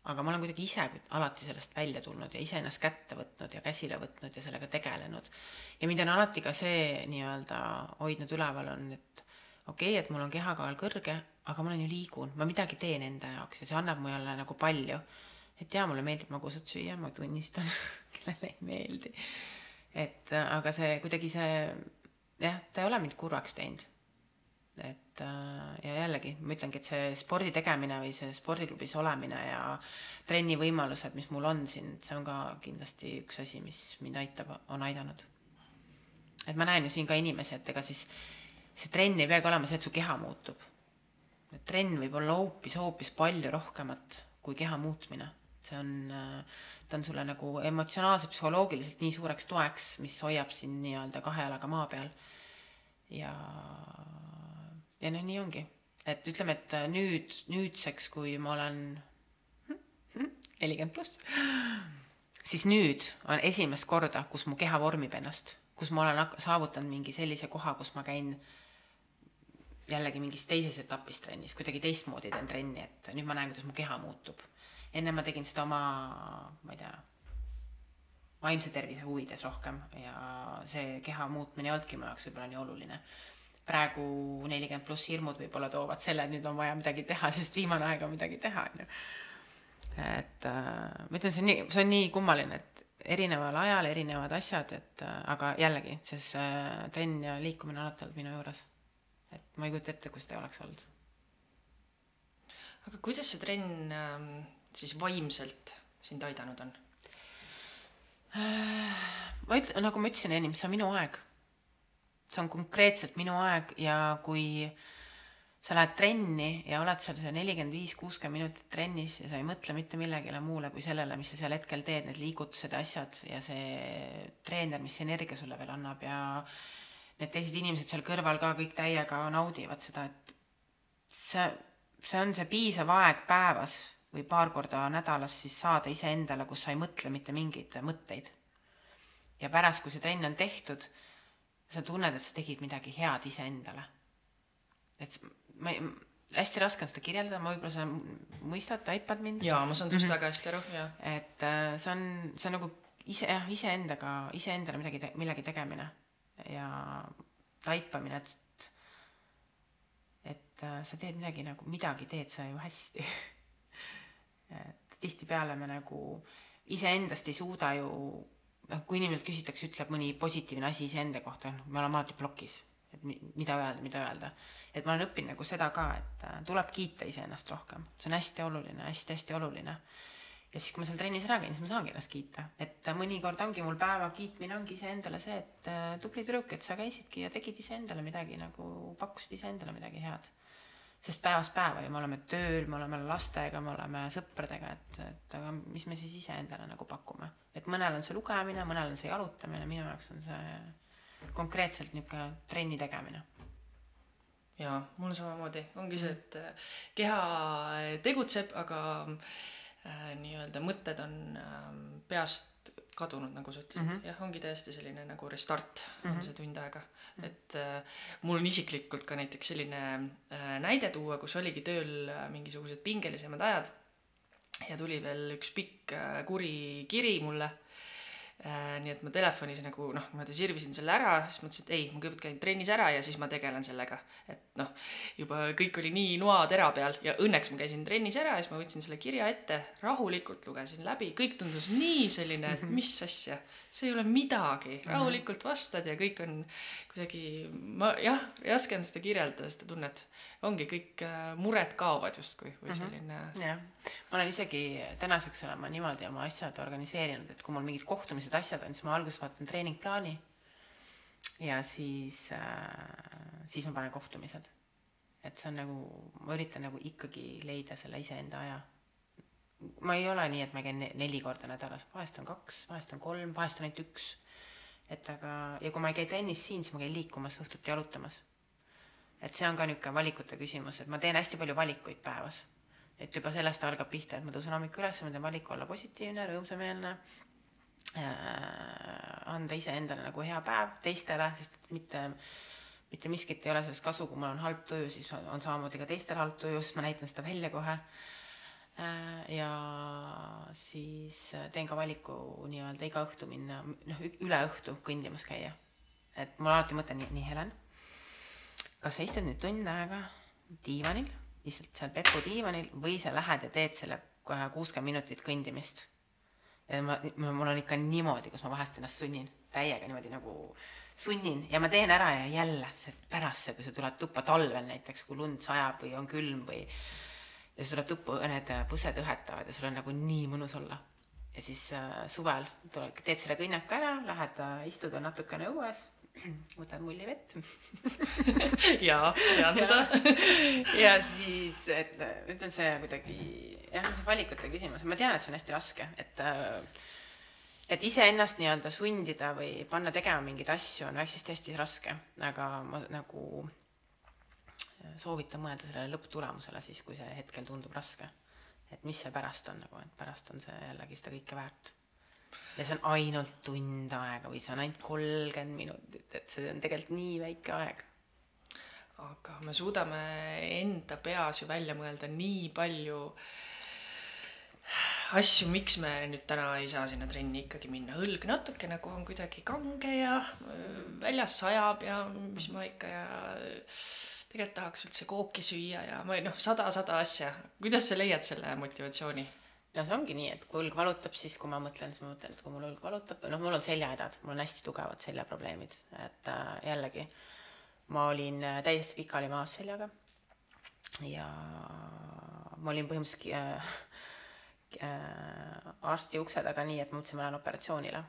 aga ma olen kuidagi ise alati sellest välja tulnud ja iseennast kätte võtnud ja käsile võtnud ja sellega tegelenud. ja mind on alati ka see nii-öelda hoidnud üleval, on, et okei okay,, et mul on kehakaal kõrge, aga ma olen ju liigun, ma midagi teen enda jaoks ja see annab mulle nagu palju. et jaa, mulle meeldib magusat süüa, ma tunnistan kellele ei meeldi. Et aga see kuidagi see jah, ta ei ole mind kurvaks teinud et äh, ja jällegi ma ütlengi, et see spordi tegemine või see spordiklubis olemine ja trenni võimalused, mis mul on siin, see on ka kindlasti üks asi, mis mind aitab, on aidanud. et ma näen ju siin ka inimesi, et ega siis see trenn ei peagi olema see, et su keha muutub. trenn võib olla hoopis, hoopis palju rohkemat kui keha muutmine. see on, äh, ta on sulle nagu emotsionaalselt, psühholoogiliselt nii suureks toeks, mis hoiab sind nii-öelda kahe jalaga maa peal. ja ja noh, nii ongi, et ütleme, et nüüd, nüüdseks, kui ma olen nelikümmend pluss, siis nüüd on esimest korda, kus mu keha vormib ennast, kus ma olen saavutanud mingi sellise koha, kus ma käin jällegi mingis teises etapis trennis, kuidagi teistmoodi teen trenni, et nüüd ma näen, kuidas mu keha muutub. Enne ma tegin seda oma, ma ei tea, vaimse tervise huvides rohkem ja see keha muutmine ei olnudki mu jaoks võib-olla nii oluline praegu nelikümmend pluss hirmud võib-olla toovad selle, et nüüd on vaja midagi teha, sest viimane aeg on midagi teha, on ju. et äh, ma ütlen, see on nii, see on nii kummaline, et erineval ajal erinevad asjad, et äh, aga jällegi, see äh, trenn ja liikumine on alati olnud minu juures. et ma ei kujuta ette, kus ta ei oleks olnud. aga kuidas see trenn äh, siis vaimselt sind aidanud on? Ma ütlen, nagu ma ütlesin ennem, see on minu aeg see on konkreetselt minu aeg ja kui sa lähed trenni ja oled seal see nelikümmend viis, kuuskümmend minutit trennis ja sa ei mõtle mitte millegile muule kui sellele, mis sa seal hetkel teed, need liigutused ja asjad ja see treener, mis energia sulle veel annab ja need teised inimesed seal kõrval ka kõik täiega naudivad seda, et see, see on see piisav aeg päevas või paar korda nädalas siis saada iseendale, kus sa ei mõtle mitte mingeid mõtteid. ja pärast, kui see trenn on tehtud sa tunned, et sa tegid midagi head iseendale. et ma ei, hästi raske on seda kirjeldada, ma võib-olla sa mõistad, taipad mind? jaa, ma saan sinust mm -hmm. väga hästi aru, jaa. et äh, see on, see on nagu ise, jah, iseendaga, iseendale midagi, millegi tegemine ja taipamine, et et äh, sa teed midagi nagu, midagi teed sa ju hästi et tihtipeale me nagu iseendast ei suuda ju noh, kui inimeselt küsitakse, ütleb mõni positiivne asi iseenda kohta, noh, me oleme alati plokis, et mida öelda, mida öelda. et ma olen õppinud nagu seda ka, et äh, tuleb kiita iseennast rohkem, see on hästi oluline hästi,, hästi-hästi oluline. ja siis, kui ma seal trennis ära käin, siis ma saangi ennast kiita, et äh, mõnikord ongi mul päeva kiitmine ongi iseendale see, et äh, tubli tüdruk, et sa käisidki ja tegid iseendale midagi nagu, pakkusid iseendale midagi head sest päevast päeva ju me oleme tööl, me oleme lastega, me oleme sõpradega, et, et aga mis me siis iseendale nagu pakume. et mõnel on see lugemine, mõnel on see jalutamine, minu jaoks on see konkreetselt niisugune trenni tegemine. jaa, mul samamoodi, ongi see, et äh, keha tegutseb, aga äh, nii-öelda mõtted on äh, peast kadunud, nagu sa ütlesid mm, -hmm. jah, ongi täiesti selline nagu restart mm -hmm. on mhm. see tund aega et äh, mul on isiklikult ka näiteks selline äh, näide tuua, kus oligi tööl äh, mingisugused pingelisemad ajad ja tuli veel üks pikk kuri kiri mulle nii et ma telefonis nagu noh, niimoodi sirvisin selle ära, siis mõtlesin, et ei, ma kõigepealt käin trennis ära ja siis ma tegelen sellega. et noh, juba kõik oli nii noatera peal ja õnneks ma käisin trennis ära ja siis ma võtsin selle kirja ette, rahulikult lugesin läbi, kõik tundus nii selline, et mis asja see ei ole midagi, mhm. rahulikult vastad ja kõik on kuidagi, ma jah, raske on seda kirjeldada, seda tunnet. ongi kõik äh, mured kaovad justkui või mhm. selline mm. -hmm. jah, ma olen isegi tänaseks olen ma niimoodi oma asjad organiseerinud, et kui mul mingid kohtumised, asjad on, siis ma alguses vaatan treeningplaani ja siis äh,, siis ma panen kohtumised. et see on nagu, ma üritan nagu ikkagi leida selle iseenda aja ma ei ole nii, et ma käin neli korda nädalas, vahest on kaks, vahest on kolm, vahest on ainult üks. Et aga, ja kui ma ei käi trennis siin, siis ma käin liikumas, õhtuti jalutamas. et see on ka niisugune valikute küsimus, et ma teen hästi palju valikuid päevas. et juba sellest algab pihta, et ma tõusen hommikul üles, ma teen valiku olla positiivne, rõõmsameelne äh,, anda iseendale nagu hea päev teistele, sest mitte mitte miskit ei ole sellest kasu, kui mul on halb tuju, siis on samamoodi ka teistel halb tuju, sest ma näitan seda välja kohe ja siis äh, teen ka valiku nii-öelda iga õhtu minna, noh, üle õhtu kõndimas käia. et mul alati mõte nii, nii Helen, kas sa istud nüüd tund aega diivanil, lihtsalt seal Pepu diivanil või sa lähed ja teed selle kohe kuuskümmend minutit kõndimist. ja ma, mul on ikka niimoodi, kus ma vahest ennast sunnin täiega niimoodi nagu sunnin ja ma teen ära ja jälle see pärast see, kui sa tuled tuppa talvel näiteks, kui lund sajab või on külm või ja sa tuled tuppa, need põsed õhetavad ja sul on nagu nii mõnus olla. ja siis äh, suvel tuled, teed selle kõnnaku ära, lähed äh, istud veel natukene õues, võtad mulli vett. Jaa, tean seda. Ja siis, et ütlen see kuidagi, jah, see valikute küsimus, ma tean, et see on hästi raske, et äh, et iseennast nii-öelda sundida või panna tegema mingeid asju on hästi-hästi raske, aga ma nagu äh, soovitan mõelda sellele lõpptulemusele siis, kui see hetkel tundub raske. et mis see pärast on nagu, et pärast on see jällegi seda kõike väärt. ja see on ainult tund aega või see on ainult kolmkümmend minutit, et see on tegelikult nii väike aeg aga me suudame enda peas ju välja mõelda nii palju asju, miks me nüüd täna ei saa sinna trenni ikkagi minna, õlg natuke nagu on kuidagi kange ja väljas sajab ja mis ma ikka ja tegelikult tahaks üldse kooki süüa ja ma ei noh, sada-sada asja. kuidas sa leiad selle motivatsiooni? no see ongi nii, et kui õlg valutab, siis kui ma mõtlen, siis ma mõtlen, et kui mul õlg valutab, noh, mul on seljahädad, mul on hästi tugevad seljaprobleemid, et äh, jällegi ma olin äh, täiesti pikali maas seljaga ja ma olin põhimõtteliselt äh, äh, arsti ukse taga nii, et ma mõtlesin, ma lähen operatsioonile.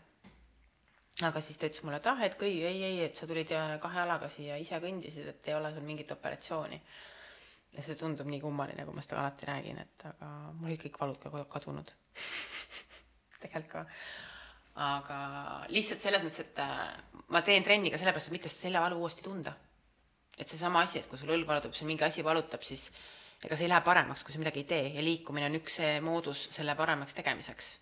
Aga siis ta ütles mulle, et ah, et kõi, ei, ei, et sa tulid kahe jalaga siia, ise kõndisid, et ei ole sul mingit operatsiooni. ja see tundub nii kummaline, kui ma seda alati räägin, et aga mul olid kõik valud ka kadunud tegelikult ka. aga lihtsalt selles mõttes, et äh, ma teen trenni ka sellepärast, et mitte seda seljavalu uuesti tunda. et seesama asi, et kui sul õlg valutab, siis mingi asi valutab, siis ega see ei lähe paremaks, kui sa midagi ei tee ja liikumine on üks moodus selle paremaks tegemiseks.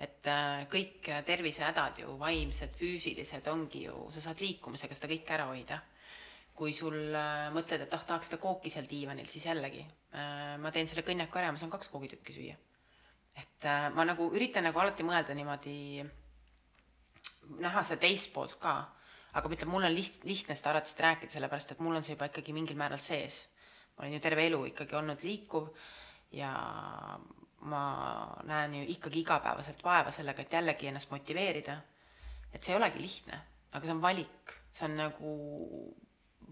Et äh, kõik tervisehädad ju, vaimsed, füüsilised, ongi ju, sa saad liikumisega seda kõike ära hoida. kui sul äh, mõtled, et ah, tahaks seda kooki seal diivanil, siis jällegi äh, ma teen selle kõnnaku ära ma saan kaks koogitükki süüa. et ma nagu üritan nagu alati mõelda niimoodi, näha seda teist poolt ka, aga ma ütlen, mul on liht-, lihtne seda alati rääkida, sellepärast et mul on see juba ikkagi mingil määral sees ma olen ju terve elu ikkagi olnud liikuv ja ma näen ju ikkagi igapäevaselt vaeva sellega, et jällegi ennast motiveerida. et see ei olegi lihtne, aga see on valik, see on nagu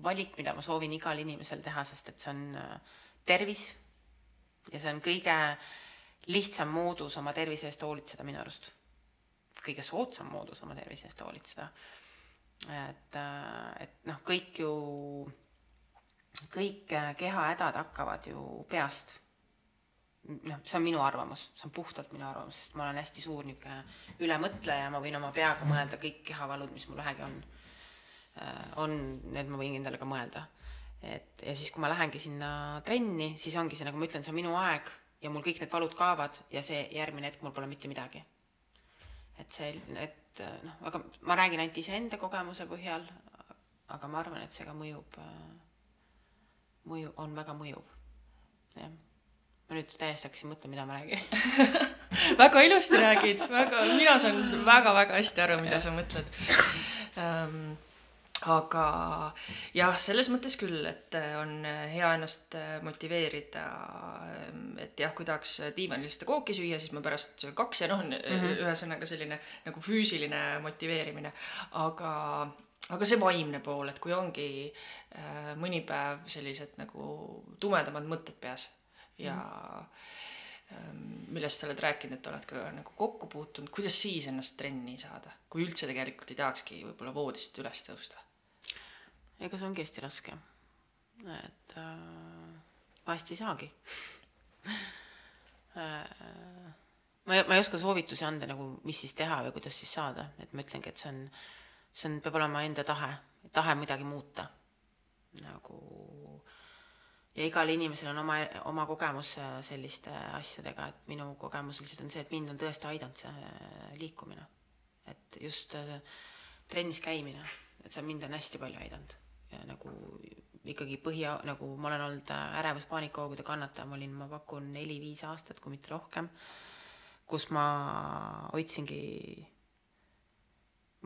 valik, mida ma soovin igal inimesel teha, sest et see on äh, tervis ja see on kõige lihtsam moodus oma tervise eest hoolitseda minu arust. kõige soodsam moodus oma tervise eest hoolitseda. et, äh, et noh, kõik ju kõik äh, kehahädad hakkavad ju peast. Noh, see on minu arvamus, see on puhtalt minu arvamus, sest ma olen hästi suur niisugune ülemõtleja, ma võin oma peaga mõelda kõik kehavalud, mis mul vähegi on. Äh, on, need ma võin endale ka mõelda. et ja siis, kui ma lähengi sinna trenni, siis ongi see, nagu ma ütlen, see on minu aeg ja mul kõik need valud kaovad ja see järgmine hetk mul pole mitte midagi. et see, et noh, aga ma räägin ainult iseenda kogemuse põhjal, aga ma arvan, et see ka mõjub äh, mõju, on väga mõjuv. jah. Ma nüüd täiesti hakkasin mõtlema, mida ma räägin. Väga ilusti räägid, väga, mina saan väga-väga hästi aru, mida sa mõtled. Um, aga jah, selles mõttes küll, et on hea ennast motiveerida, et jah, kui tahaks diivanil seda kooki süüa, siis ma pärast söön kaks ja noh mm -hmm., ühesõnaga selline nagu füüsiline motiveerimine, aga aga see vaimne pool, et kui ongi äh, mõni päev sellised nagu tumedamad mõtted peas ja mm. millest sa oled rääkinud, et oled ka nagu kokku puutunud, kuidas siis ennast trenni saada, kui üldse tegelikult ei tahakski võib-olla voodist üles tõusta? ega see ongi hästi raske. et äh, vahest ei saagi äh, ma ei, ma ei oska soovitusi anda nagu, mis siis teha või kuidas siis saada, et ma ütlengi, et see on see on, peab olema enda tahe, tahe midagi muuta. nagu ja igal inimesel on oma, oma kogemus äh, selliste asjadega, et minu kogemus lihtsalt on see, et mind on tõesti aidanud see äh, liikumine. et just äh, trennis käimine, et see mind on hästi palju aidanud ja nagu ikkagi põhi, nagu ma olen olnud ärevus-paanikahoogude kannataja, ma olin, ma pakun neli-viis aastat, kui mitte rohkem kus ma hoidsingi,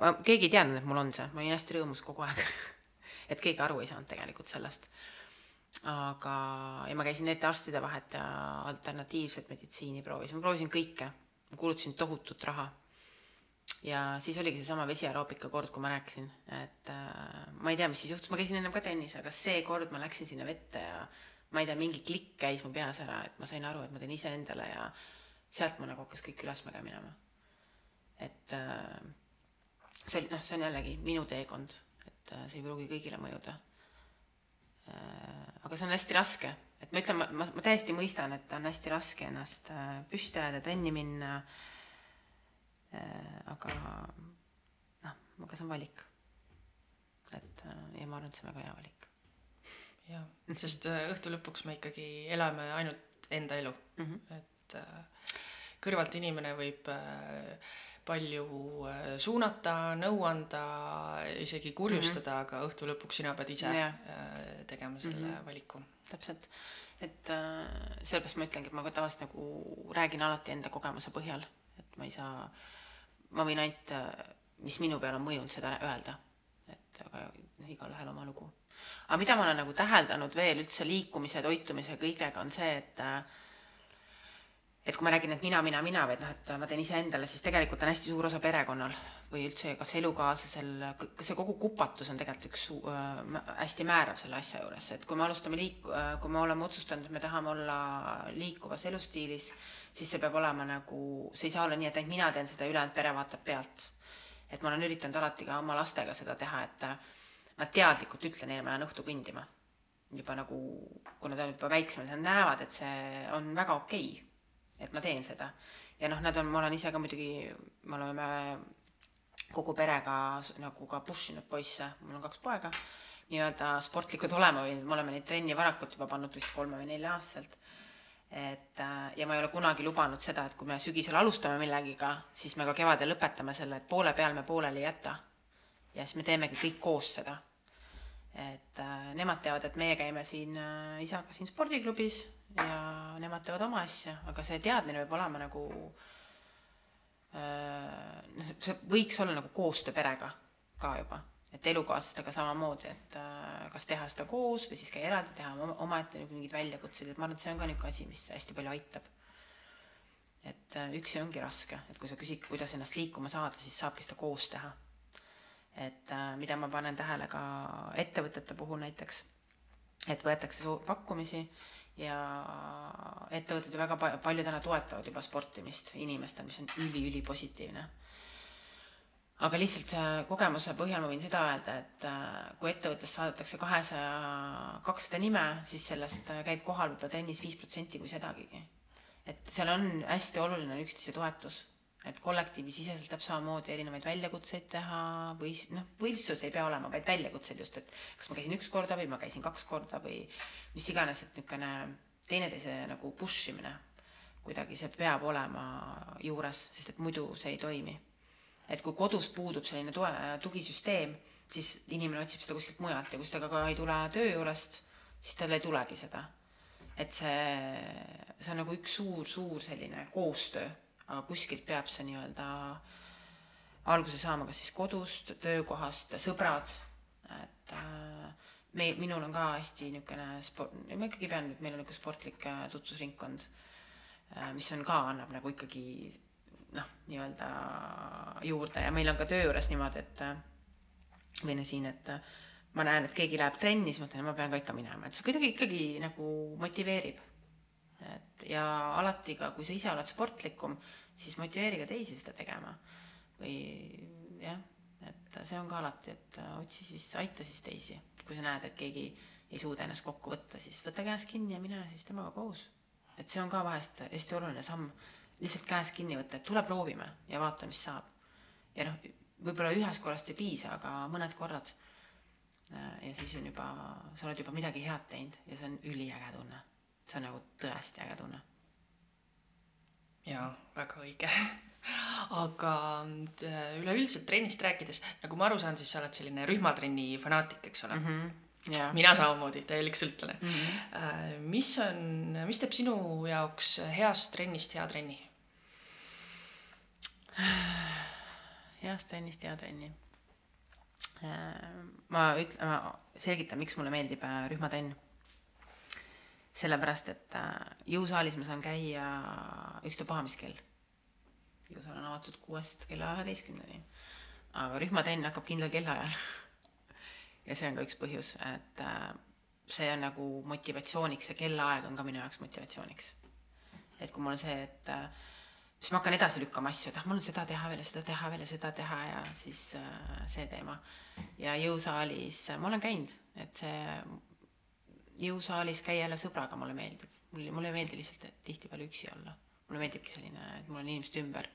ma, keegi ei teadnud, et mul on see, ma olin hästi rõõmus kogu aeg et keegi aru ei saanud tegelikult sellest. Aga, ja ma käisin ette arstide vahet ja alternatiivset meditsiini proovisin, ma proovisin kõike, ma kulutasin tohutut raha ja siis oligi seesama vesiaeroobika kord, kui ma rääkisin, et äh, ma ei tea, mis siis juhtus, ma käisin ennem ka trennis, aga see kord ma läksin sinna vette ja ma ei tea, mingi klikk käis mu peas ära, et ma sain aru, et ma teen iseendale ja sealt ma nagu hakkas kõik ülesmäge minema. et äh, see oli, noh, see on jällegi minu teekond, et äh, see ei pruugi kõigile mõjuda. Aga see on hästi raske, et ma ütlen, ma, ma, täiesti mõistan, et on hästi raske ennast äh, püsti ajada, trenni minna äh, Äh, aga noh, aga see on valik. et äh, ja ma arvan, et see on väga hea valik. jah, sest äh, õhtu lõpuks me ikkagi elame ainult enda elu mm, -hmm. et kõrvalt inimene võib palju suunata, nõu anda, isegi kurjustada mm, -hmm. aga õhtu lõpuks sina pead ise ja. tegema selle mm -hmm. valiku. täpselt, et äh, sellepärast ma ütlengi, et ma tavaliselt nagu räägin alati enda kogemuse põhjal, et ma ei saa äh, ma võin ainult, mis minu peale on mõjunud, seda öelda. et aga noh, igalühel oma lugu. aga mida ma olen nagu täheldanud veel üldse liikumise, toitumise ja kõigega, on see, et et kui ma räägin, et mina, mina, mina, vaid noh, et ma teen iseendale, siis tegelikult on hästi suur osa perekonnal või üldse kas elukaaslasel, see kogu kupatus on tegelikult üks äh, hästi määrav selle asja juures, et kui me alustame liik- kui me oleme otsustanud, et me tahame olla liikuvas elustiilis, siis see peab olema nagu, see ei saa olla nii, et ainult mina teen seda, ülejäänud pere vaatab pealt. et ma olen üritanud alati ka oma lastega seda teha, et ma teadlikult ütlen neile, ma lähen õhtu kõndima. juba nagu, kui nad on juba väiksemad, nad näevad, et see on väga okei okay et ma teen seda. ja noh, nad on, ma olen ise ka muidugi, me oleme kogu perega nagu ka push inud poisse, mul on kaks poega, nii-öelda sportlikud olema või me oleme neid trenni varakult juba pannud vist kolme või nelja aastaselt. et äh, ja ma ei ole kunagi lubanud seda, et kui me sügisel alustame millegiga, siis me ka kevadel lõpetame selle, et poole peal me pooleli ei jäta. ja siis me teemegi kõik koos seda. et äh, nemad teavad, et meie käime siin äh, isaga siin spordiklubis ja nemad teevad oma asja, aga see teadmine peab olema nagu noh, see võiks olla nagu koostöö perega ka juba, et elukaaslastega samamoodi, et äh, kas teha seda koos või siis ka eraldi teha omaette nagu mingeid väljakutseid, et ma arvan, et see on ka niisugune asi, mis hästi palju aitab. et äh, üksi ongi raske, et kui sa küsid, kuidas ennast liikuma saada, siis saabki seda koos teha. et äh, mida ma panen tähele ka ettevõtete puhul näiteks, et võetakse pakkumisi ja ettevõtted ju väga palju täna toetavad juba sportimist inimestel, mis on üli-ülipositiivne. aga lihtsalt kogemuse põhjal ma võin seda öelda, et äh, kui ettevõttes saadetakse kahesaja, kakssada nime, siis sellest äh, käib kohal võib-olla trennis viis protsenti, kui sedagigi. et seal on hästi oluline üksteise toetus et kollektiivisiseselt täpselt samamoodi erinevaid väljakutseid teha või noh, võistlus ei pea olema, vaid väljakutseid just, et kas ma käisin üks korda või ma käisin kaks korda või mis iganes, et niisugune teineteise nagu push imine kuidagi, see peab olema juures, sest et muidu see ei toimi. et kui kodus puudub selline toe, tugisüsteem, siis inimene otsib seda kuskilt mujalt ja kui seda ka ei tule töö juurest, siis tal ei tulegi seda. et see, see on nagu üks suur-suur selline koostöö aga kuskilt peab see nii-öelda alguse saama, kas siis kodust, töökohast, sõbrad, et äh, meil, minul on ka hästi niisugune sport, ma ikkagi pean, et meil on niisugune sportlik äh, tutvusringkond, äh, mis on ka, annab nagu ikkagi noh, nii-öelda juurde. Ja meil on ka töö juures niimoodi, et või no siin, et ma näen, et keegi läheb trenni, siis ma ütlen, ma pean ka ikka minema, et see kuidagi ikkagi nagu motiveerib et ja alati ka, kui sa ise oled sportlikum, siis motiveeri ka teisi seda tegema. või jah, et see on ka alati, et otsi siis, aita siis teisi. kui sa näed, et keegi ei suuda ennast kokku võtta, siis võta käest kinni ja mine siis temaga koos. et see on ka vahest hästi oluline samm, lihtsalt käest kinni võtta, et tule proovime ja vaata, mis saab. ja noh, võib-olla ühest korrast ei piisa, aga mõned korrad. ja siis on juba, sa oled juba midagi head teinud ja see on üliäge tunne see on nagu tõesti äge tunne. jaa, väga õige aga äh, üleüldiselt trennist rääkides, nagu ma aru saan, siis sa oled selline rühmatrenni fanaatik, eks ole mm? -hmm. Yeah. mina samamoodi, täielik sõltlane mm. -hmm. mis on, mis teeb sinu jaoks heast trennist hea trenni? heast trennist hea trenni. ma ütlen, ma selgitan, miks mulle meeldib äh, rühmatrenn. Sellepärast, et äh, jõusaalis ma saan käia ükstapuha mis kell. jõusaal on avatud kuuest kella üheteistkümneni. aga rühmatrenn hakkab kindlal kellaajal ja see on ka üks põhjus, et äh, see on nagu motivatsiooniks, see kellaaeg on ka minu jaoks motivatsiooniks. et kui mul on see, et äh, siis ma hakkan edasi lükkama asju, et ah, mul on seda teha veel ja seda teha veel ja seda teha ja siis äh, see teema. ja jõusaalis ma olen käinud, et see jõusaalis käia jälle sõbraga mulle meeldib. mulle, mulle ei meeldi lihtsalt tihtipeale üksi olla. mulle meeldibki selline, et mul on inimesed ümber.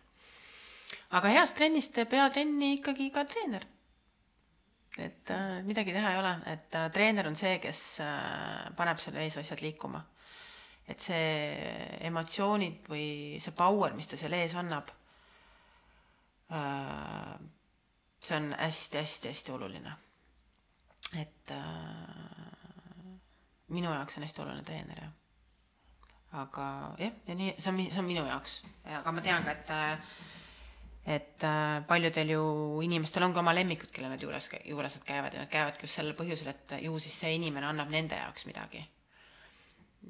aga heast trennist teeb hea trenni ikkagi ka treener. et äh, midagi teha ei ole, et äh, treener on see, kes äh, paneb seal ees asjad liikuma et see emotsioonid või see power, mis ta seal ees annab, äh, see on hästi-hästi-hästi oluline. et äh, minu jaoks on hästi oluline treener, jah. aga jah, ja nii, see on, see on minu jaoks, aga ma tean ka, et et äh, paljudel ju inimestel on ka oma lemmikud, kelle nad juures, juures nad käivad ja nad käivadki just sellel põhjusel, et ju siis see inimene annab nende jaoks midagi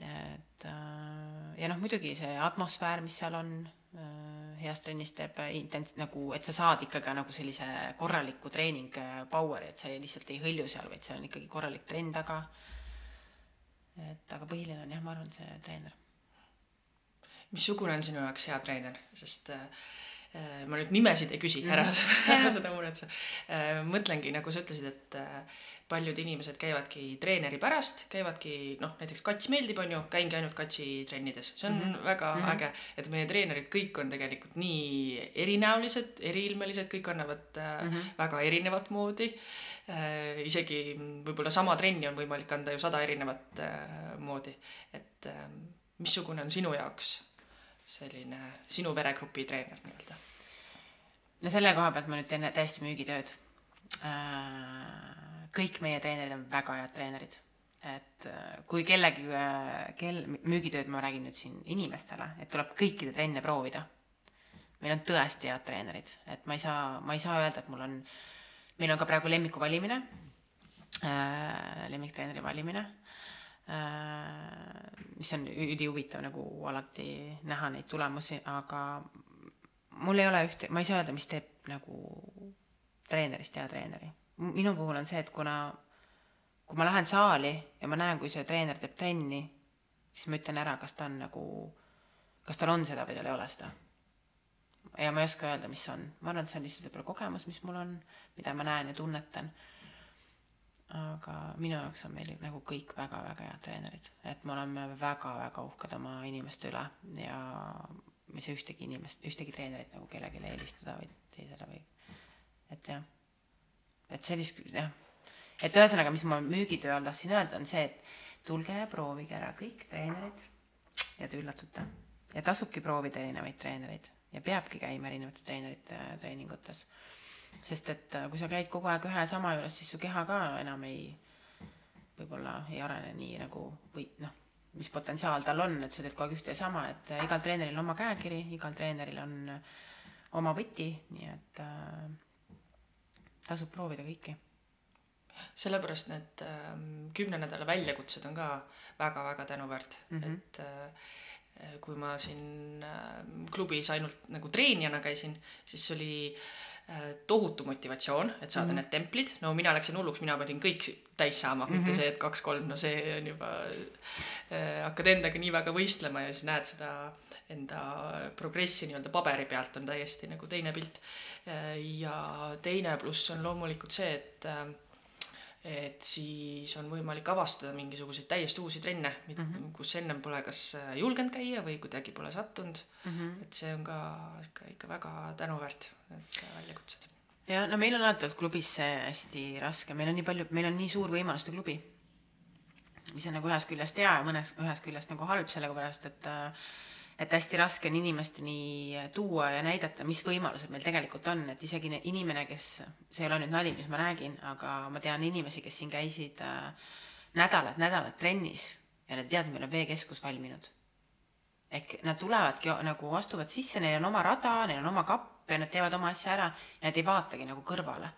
et äh, ja noh, muidugi see atmosfäär, mis seal on, äh, heas trennis teeb intens-, nagu, et sa saad ikkagi nagu sellise korraliku treening power'i, et sa ei, lihtsalt ei hõlju seal, vaid seal on ikkagi korralik trenn taga. Aga põhiline on jah, ma arvan, see treener. missugune on sinu jaoks hea treener, sest äh, ma nüüd nimesid ei küsi, ära seda, ära seda muretse. mõtlengi, nagu sa ütlesid, et paljud inimesed käivadki treeneri pärast, käivadki noh, näiteks kats meeldib, on ju, käingi ainult katsi trennides, see on mm -hmm. väga mm -hmm. äge, et meie treenerid kõik on tegelikult nii erinäolised, eriilmelised, kõik annavad mm -hmm. väga erinevat moodi äh,. isegi võib-olla sama trenni on võimalik anda ju sada erinevat äh, moodi, et äh, missugune on sinu jaoks selline sinu veregrupi treener nii-öelda? no selle koha pealt ma nüüd teen täiesti müügitööd äh kõik meie treenerid on väga head treenerid. et äh, kui kellegi, äh, kel-, müügitööd ma räägin nüüd siin inimestele, et tuleb kõikide trenne proovida. meil on tõesti head treenerid, et ma ei saa, ma ei saa öelda, et mul on, meil on ka praegu lemmiku valimine lemmiktreeneri valimine mis on ülihuvitav nagu alati näha neid tulemusi, aga mul ei ole ühte, ma ei saa öelda, mis teeb nagu treenerist hea treeneri minu puhul on see, et kuna, kui ma lähen saali ja ma näen, kui see treener teeb trenni, siis ma ütlen ära, kas ta on nagu, kas tal on seda või tal ei ole seda. ja ma ei oska öelda, mis on, ma arvan, et see on lihtsalt võib-olla kogemus, mis mul on, mida ma näen ja tunnetan. Aga minu jaoks on meil nagu kõik väga-väga head treenerid, et me oleme väga-väga uhked oma inimeste üle ja saa ühtegi inimest, ühtegi treenerit nagu kellelegi eelistada või teisele või, et jah et sellist, jah, et ühesõnaga, mis ma müügitöö all tahtsin öelda, on see, et tulge ja proovige ära kõik treenerid ja te üllatute. ja tasubki proovida erinevaid treenereid ja peabki käima erinevate treenerite treeningutes. Sest et äh, kui sa käid kogu aeg ühe ja sama juures, siis su keha ka enam ei, võib-olla ei arene nii nagu või noh, mis potentsiaal tal on, et sa teed kogu aeg ühte ja sama, et äh, igal treeneril on oma käekiri, igal treeneril on äh, oma võti, nii et äh, tasub proovida kõiki. sellepärast need äh, kümne nädala väljakutsed on ka väga-väga tänuväärt mm, -hmm. et äh, kui ma siin äh, klubis ainult nagu treenijana käisin, siis oli äh, tohutu motivatsioon, et saada mm -hmm. need templid, no mina läksin hulluks, mina pidin kõik täis saama mm, -hmm. mitte mhm. see, et kaks-kolm, no see on juba äh,, hakkad endaga nii väga võistlema ja siis näed seda enda progressi nii-öelda paberi pealt on täiesti nagu teine pilt. ja teine pluss on loomulikult see, et et siis on võimalik avastada mingisuguseid täiesti uusi trenne mm, -hmm. kus ennem pole kas julgenud käia või kuidagi pole sattunud mm. -hmm. et see on ka ikka, ikka väga tänuväärt, need väljakutsed. ja no meil on alati olnud klubis see hästi raske, meil on nii palju, meil on nii suur võimaluste klubi, mis on nagu ühest küljest hea ja mõnes, ühest küljest nagu halb, sellepärast et äh, et hästi raske on inimesteni tuua ja näidata, mis võimalused meil tegelikult on, et isegi inimene, kes, see ei ole nüüd nali, mis ma räägin, aga ma tean inimesi, kes siin käisid äh, nädalad-nädalad trennis ja nad teavad, meil on veekeskus valminud. ehk nad tulevadki nagu astuvad sisse, neil on oma rada, neil on oma kapp, ja nad teevad oma asja ära nad ei vaatagi nagu kõrvale.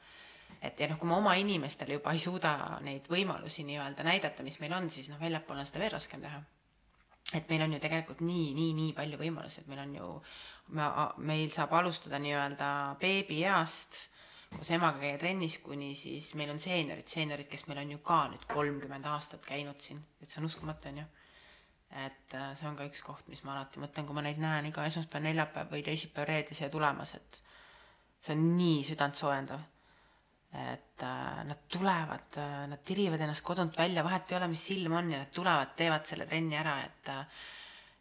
et ja noh, kui me oma inimestele juba ei suuda neid võimalusi nii-öelda näidata, mis meil on, siis noh, väljapoole on seda veel raskem teha. Et meil on ju tegelikult nii, nii, nii palju võimalusi, et meil on ju, me, meil saab alustada nii-öelda beebieast koos emaga käia trennis, kuni siis meil on seeniorid, seeniorid, kes meil on ju ka nüüd kolmkümmend aastat käinud siin, et see on uskumatu, on ju et äh, see on ka üks koht, mis ma alati mõtlen, kui ma neid näen iga esmaspäev, neljapäev või teisipäev, reede siia tulemas, et see on nii südantsoojendav. Et äh, nad tulevad äh,, nad tirivad ennast kodunt välja, vahet ei ole, mis silm on ja nad tulevad, teevad selle trenni ära, et äh,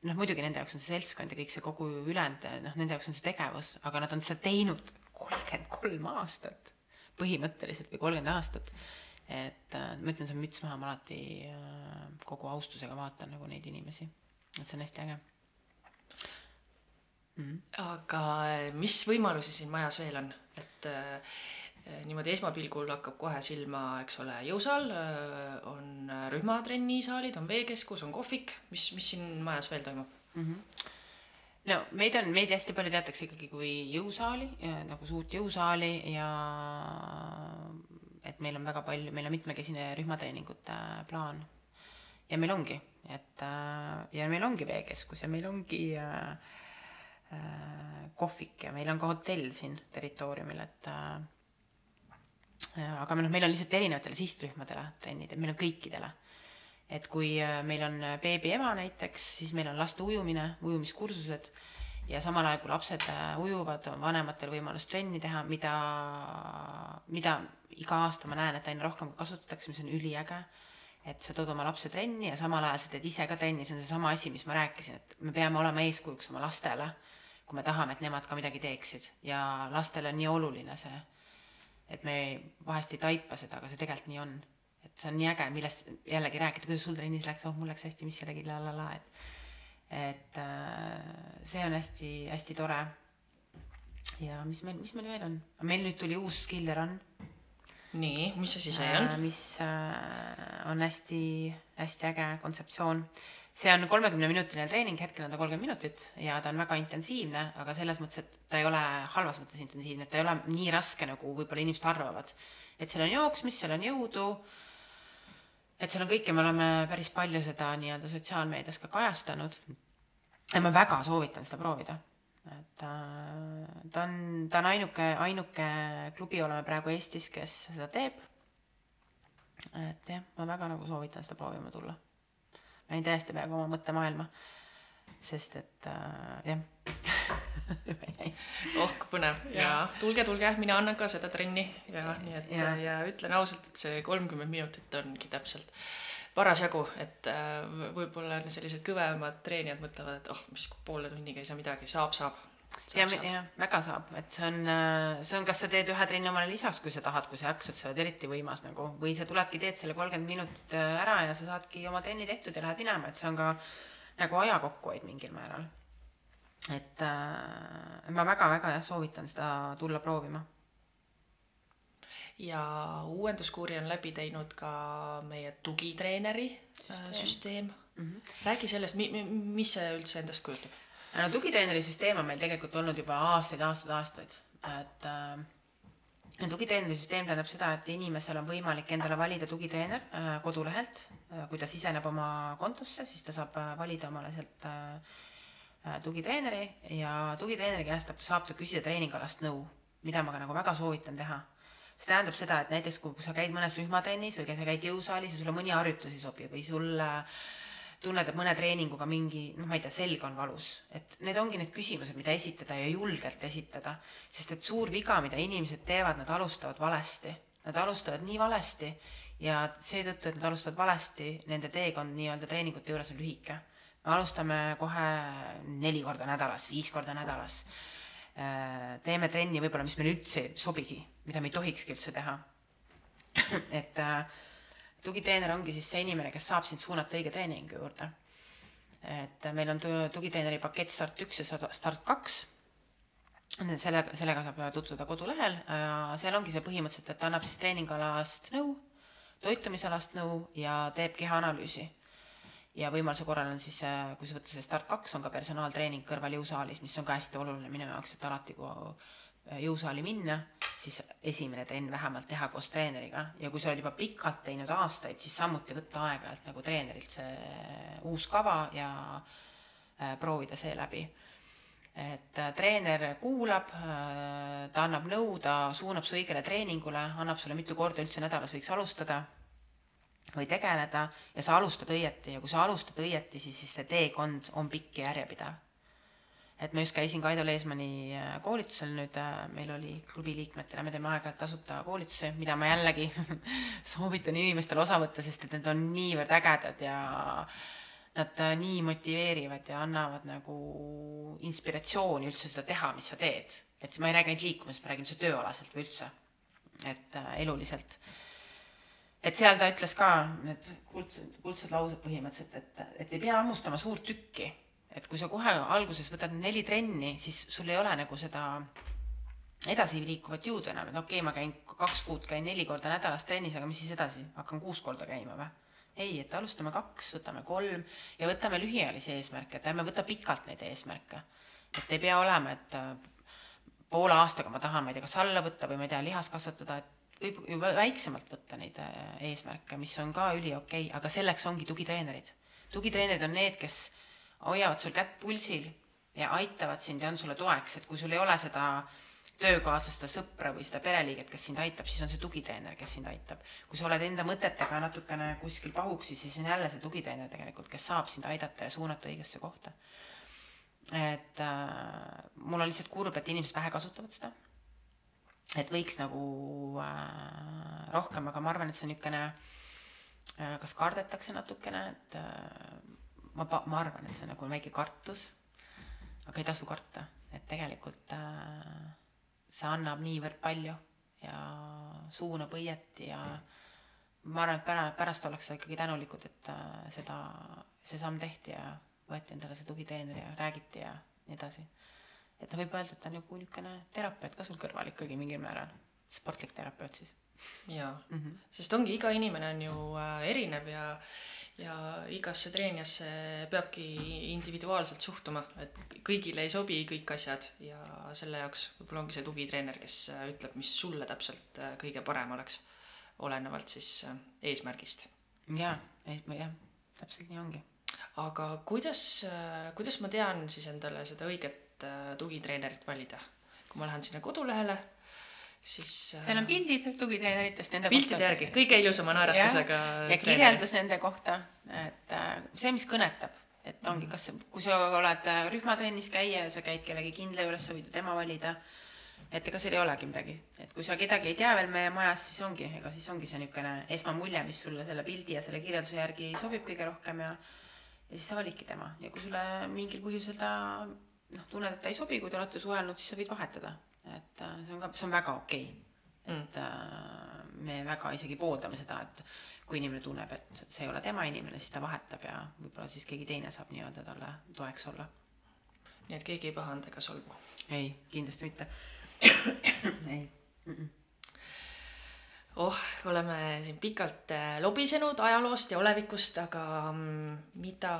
noh, muidugi nende jaoks on see seltskond ja kõik see kogu ülejäänud, noh, nende jaoks on see tegevus, aga nad on seda teinud kolmkümmend kolm aastat põhimõtteliselt või kolmkümmend aastat et ma ütlen, see on müts maha, ma alati kogu austusega vaatan nagu neid inimesi, et see on hästi äge mm. -hmm. aga mis võimalusi siin majas veel on, et äh, niimoodi esmapilgul hakkab kohe silma, eks ole, jõusaal, on rühmatrennisaalid, on veekeskus, on kohvik, mis, mis siin majas veel toimub mm? -hmm no meid on, meid hästi palju teatakse ikkagi kui jõusaali, nagu suurt jõusaali ja et meil on väga palju, meil on mitmekesine rühmatreeningute plaan. ja meil ongi, et ja meil ongi veekeskus ja meil ongi äh, kohvik ja meil on ka hotell siin territooriumil, et äh, aga noh, meil on lihtsalt erinevatele sihtrühmadele trennid, et meil on kõikidele. et kui äh, meil on beebi ema näiteks, siis meil on laste ujumine, ujumiskursused ja samal ajal, kui lapsed äh, ujuvad, on vanematel võimalus trenni teha, mida, mida iga aasta ma näen, et aina rohkem kasutatakse, mis on üliäge. et sa tood oma lapse trenni ja samal ajal sa teed ise ka trenni, see on seesama asi, mis ma rääkisin, et me peame olema eeskujuks oma lastele, kui me tahame, et nemad ka midagi teeksid ja lastele on nii oluline see, et me vahest ei taipa seda, aga see tegelikult nii on. et see on nii äge, millest jällegi rääkida, kuidas sul trennis läks, oh mul läks hästi, mis jällegi la la la, et et äh, see on hästi-hästi tore. ja mis meil, mis meil veel on, meil nüüd tuli uus Skiller on nii, mis asi see on? Äh, mis äh, on hästi-hästi äge kontseptsioon. See on kolmekümne minutiline treening, hetkel on ta kolmkümmend minutit ja ta on väga intensiivne, aga selles mõttes, et ta ei ole halvas mõttes intensiivne, et ta ei ole nii raske, nagu võib-olla inimesed arvavad. et seal on jooksmist, seal on jõudu, et seal on kõike, me oleme päris palju seda nii-öelda sotsiaalmeedias ka kajastanud. ja ma väga soovitan seda proovida et ta, ta on, ta on ainuke, ainuke klubi oleme praegu Eestis, kes seda teeb. et jah, ma väga nagu soovitan seda proovima tulla. Ma jäin täiesti praegu oma mõttemaailma, sest et äh, jah. Oh kui põnev. Ja tulge, tulge, mina annan ka seda trenni. Ja nii et ja, ja ütlen ausalt, et see kolmkümmend minutit ongi täpselt parasjagu, et äh, võib-olla sellised kõvemad treenijad mõtlevad, et oh, mis poole tunniga ei saa midagi, saab, saab. Ja, jah, väga saab, et see on, äh, see on, kas sa teed ühe trenni omale lisaks, kui sa tahad, kui sa jaksad, sa oled eriti võimas nagu, või sa tuledki, teed selle kolmkümmend minutit äh, ära ja sa saadki oma trenni tehtud ja lähed minema, et see on ka nagu aja kokkuhoid mingil määral. et äh, ma väga-väga jah, soovitan seda tulla proovima. Ja uuenduskuuri on läbi teinud ka meie tugitreeneri äh, süsteem, süsteem.. Mm -hmm. räägi sellest, mis see üldse endast kujutab? No tugitreeneri süsteem on meil tegelikult olnud juba aastaid, aastaid, aastaid, et äh, tugitreeneri süsteem tähendab seda, et inimesel on võimalik endale valida tugitreener äh, kodulehelt äh,. kui ta siseneb oma kontosse, siis ta saab äh, valida omale sealt äh, äh tugitreeneri ja tugitreeneri käest saab ta küsida treeningalast nõu, mida ma ka nagu väga soovitan teha see tähendab seda, et näiteks kui sa käid mõnes rühmatrennis või sa käid jõusaalis ja sulle mõni harjutus ei sobi või sul tunned, et mõne treeninguga mingi, noh, ma ei tea, selg on valus, et need ongi need küsimused, mida esitada ja julgelt esitada, sest et suur viga, mida inimesed teevad, nad alustavad valesti, nad alustavad nii valesti ja seetõttu, et nad alustavad valesti, nende teekond nii-öelda treeningute juures on lühike. me alustame kohe neli korda nädalas, viis korda nädalas Äh, teeme trenni võib-olla, mis meile üldse ei sobigi, mida me ei tohikski üldse teha. et äh, tugiteener ongi siis see inimene, kes saab sind suunata õige treeningu juurde. et meil on tugiteeneri pakett start üks ja start kaks. selle, sellega saab tutvuda kodulehel, seal ongi see põhimõtteliselt, et ta annab siis treeningalast nõu, toitumisalast nõu ja teeb kehaanalüüsi ja võimaluse korral on siis, kui sa võtta see Start kaks, on ka personaaltreening kõrval jõusaalis, mis on ka hästi oluline minu jaoks, et alati, kui jõusaali minna, siis esimene trenn vähemalt teha koos treeneriga. Ja kui sa oled juba pikalt teinud aastaid, siis samuti võtta aeg-ajalt nagu treenerilt see uus kava ja äh, proovida seeläbi et äh, treener kuulab, äh, ta annab nõu, ta suunab su õigele treeningule, annab sulle mitu korda üldse nädalas võiks alustada või tegeleda ja sa alustad õieti. Ja kui sa alustad õieti, siis, siis see teekond on pikk ja järjepidev. Et ma just käisin Kaido Leesmani äh, koolitusel nüüd, meil oli klubi liikmetele, me teeme aeg-ajalt tasuta koolitusi, mida ma jällegi soovitan inimestel osa võtta, sest et need on niivõrd ägedad ja nad nii motiveerivad ja annavad nagu inspiratsiooni üldse seda teha, mis sa teed. et ma ei räägi ainult liikumisest, ma räägin üldse tööalaselt või üldse, et äh, eluliselt. et seal ta ütles ka need kuldsed, kuldsed laused põhimõtteliselt, et, et ei pea hammustama suurt tükki. Et kui sa kohe alguses võtad neli trenni, siis sul ei ole nagu seda edasiliikuvat jõudu enam, et okei okay,, ma käin kaks kuud, käin neli korda nädalas trennis, aga mis siis edasi, hakkan kuus korda käima või? ei, et alustame kaks, võtame kolm ja võtame lühiajalisi eesmärke, et ärme võta pikalt neid eesmärke. et ei pea olema, et äh, poole aastaga ma tahan, ma ei tea, kas alla võtta või ma ei tea, lihast kasvatada, et võib ju väiksemalt võtta neid äh, eesmärke, mis on ka üliokei okay,, aga selleks ongi tugitreenerid. tugitreenerid on need, kes hoiavad sul kätt pulsil ja aitavad sind ja on sulle toeks, et kui sul ei ole seda töökaaslast, seda sõpra või seda pereliiget, kes sind aitab, siis on see tugiteener, kes sind aitab. kui sa oled enda mõtetega natukene kuskil pahuksi, siis on jälle see tugiteener tegelikult, kes saab sind aidata ja suunata õigesse kohta. et äh, mul on lihtsalt kurb, et inimesed vähe kasutavad seda. et võiks nagu äh, rohkem, aga ma arvan, et see on niisugune äh,, kas kardetakse natukene, et äh, ma, ma arvan, et see on nagu väike kartus, aga ei tasu karta, et tegelikult äh, see annab niivõrd palju ja suunab õieti ja ma arvan, et pärast, pärast ollakse ikkagi tänulikud, et äh, seda, see samm tehti ja võeti endale see tugiteener ja räägiti ja nii edasi. et noh, võib öelda, et ta on nagu niisugune terapeut ka sul kõrval ikkagi mingil määral, sportlik terapeut siis. Jaa mm, -hmm. sest ongi, iga inimene on ju äh, erinev ja ja igasse treenijasse peabki individuaalselt suhtuma, et kõigile ei sobi kõik asjad ja selle jaoks võib-olla ongi see tugitreener, kes äh, ütleb, mis sulle täpselt äh, kõige parem oleks, olenevalt siis eesmärgist. jaa, jah, täpselt nii ongi. aga kuidas, kuidas ma tean siis endale seda õiget tugitreenerit valida? kui ma lähen sinna kodulehele siis seal on pildid tugitreeneritest nende piltide kohta. järgi, kõige ilusama naeratusega. ja kirjeldus nende kohta, et äh, see, mis kõnetab, et ongi, kas, kui sa oled äh, rühmatrennis käija ja sa käid kellegi kindla juures, sa võid ju tema valida. et ega seal ei olegi midagi, et kui sa kedagi ei tea veel meie majas, siis ongi, ega siis ongi see niisugune esmamulje, mis sulle selle pildi ja selle kirjelduse järgi sobib kõige rohkem ja ja siis sa validki tema ja kui sulle mingil põhjusel ta noh, tunned, et ta ei sobi, kui te olete suhelnud, siis sa võid vahetada et äh, see on ka, see on väga okei okay.. et mm. me väga isegi pooldame seda, et kui inimene tunneb, et see ei ole tema inimene, siis ta vahetab ja võib-olla siis keegi teine saab nii-öelda talle toeks olla. nii et keegi ei pahanda ega solvu? ei, kindlasti mitte ei mm. -mm oh, oleme siin pikalt äh, lobisenud ajaloost ja olevikust, aga mm, mida,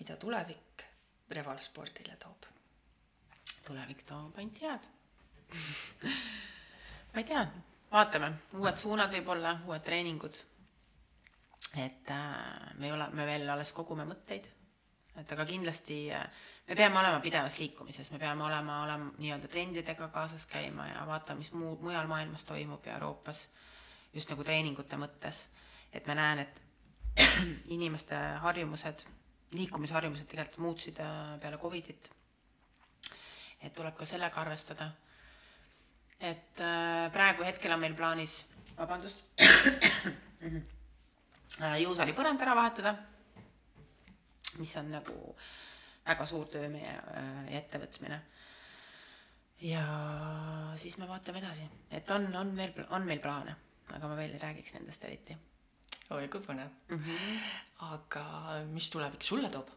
mida tulevik revalspordile toob? Tulevik toob ainult head. Ma ei tea, vaatame, uued suunad võib-olla, uued treeningud. et äh, me ei ole, me veel alles kogume mõtteid, et aga kindlasti äh, me peame olema pidevas liikumises, me peame olema, olema nii-öelda trendidega kaasas käima ja vaatama, mis muu, mujal maailmas toimub ja Euroopas, just nagu treeningute mõttes. et ma näen, et inimeste harjumused, liikumisharjumused tegelikult muutusid äh, peale Covidit et tuleb ka sellega arvestada. et äh, praegu hetkel on meil plaanis, vabandust äh, jõusaali põrand ära vahetada, mis on nagu väga suur töö meie äh, ettevõtmine. ja siis me vaatame edasi, et on, on veel, on meil plaane, aga ma veel ei räägiks nendest eriti. oi kui põnev mm. -hmm. aga mis tulevik sulle toob?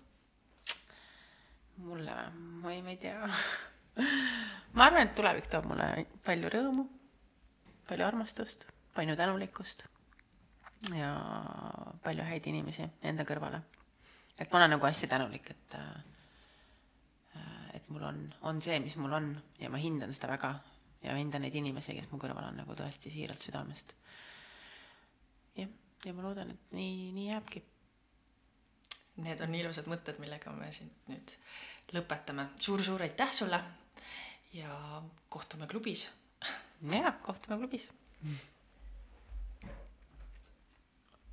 mulle või? ma ei, ma ei tea ma arvan, et tulevik toob mulle palju rõõmu, palju armastust, palju tänulikkust ja palju häid inimesi enda kõrvale et ma olen nagu hästi tänulik, et äh, et mul on, on see, mis mul on ja ma hindan seda väga ja hindan neid inimesi, kes mu kõrval on nagu tõesti siiralt südamest. jah, ja ma loodan, et nii, nii jääbki. Need on ilusad mõtted, millega me siin nüüd lõpetame suur,. suur-suur aitäh sulle ja kohtume klubis. ja, kohtume klubis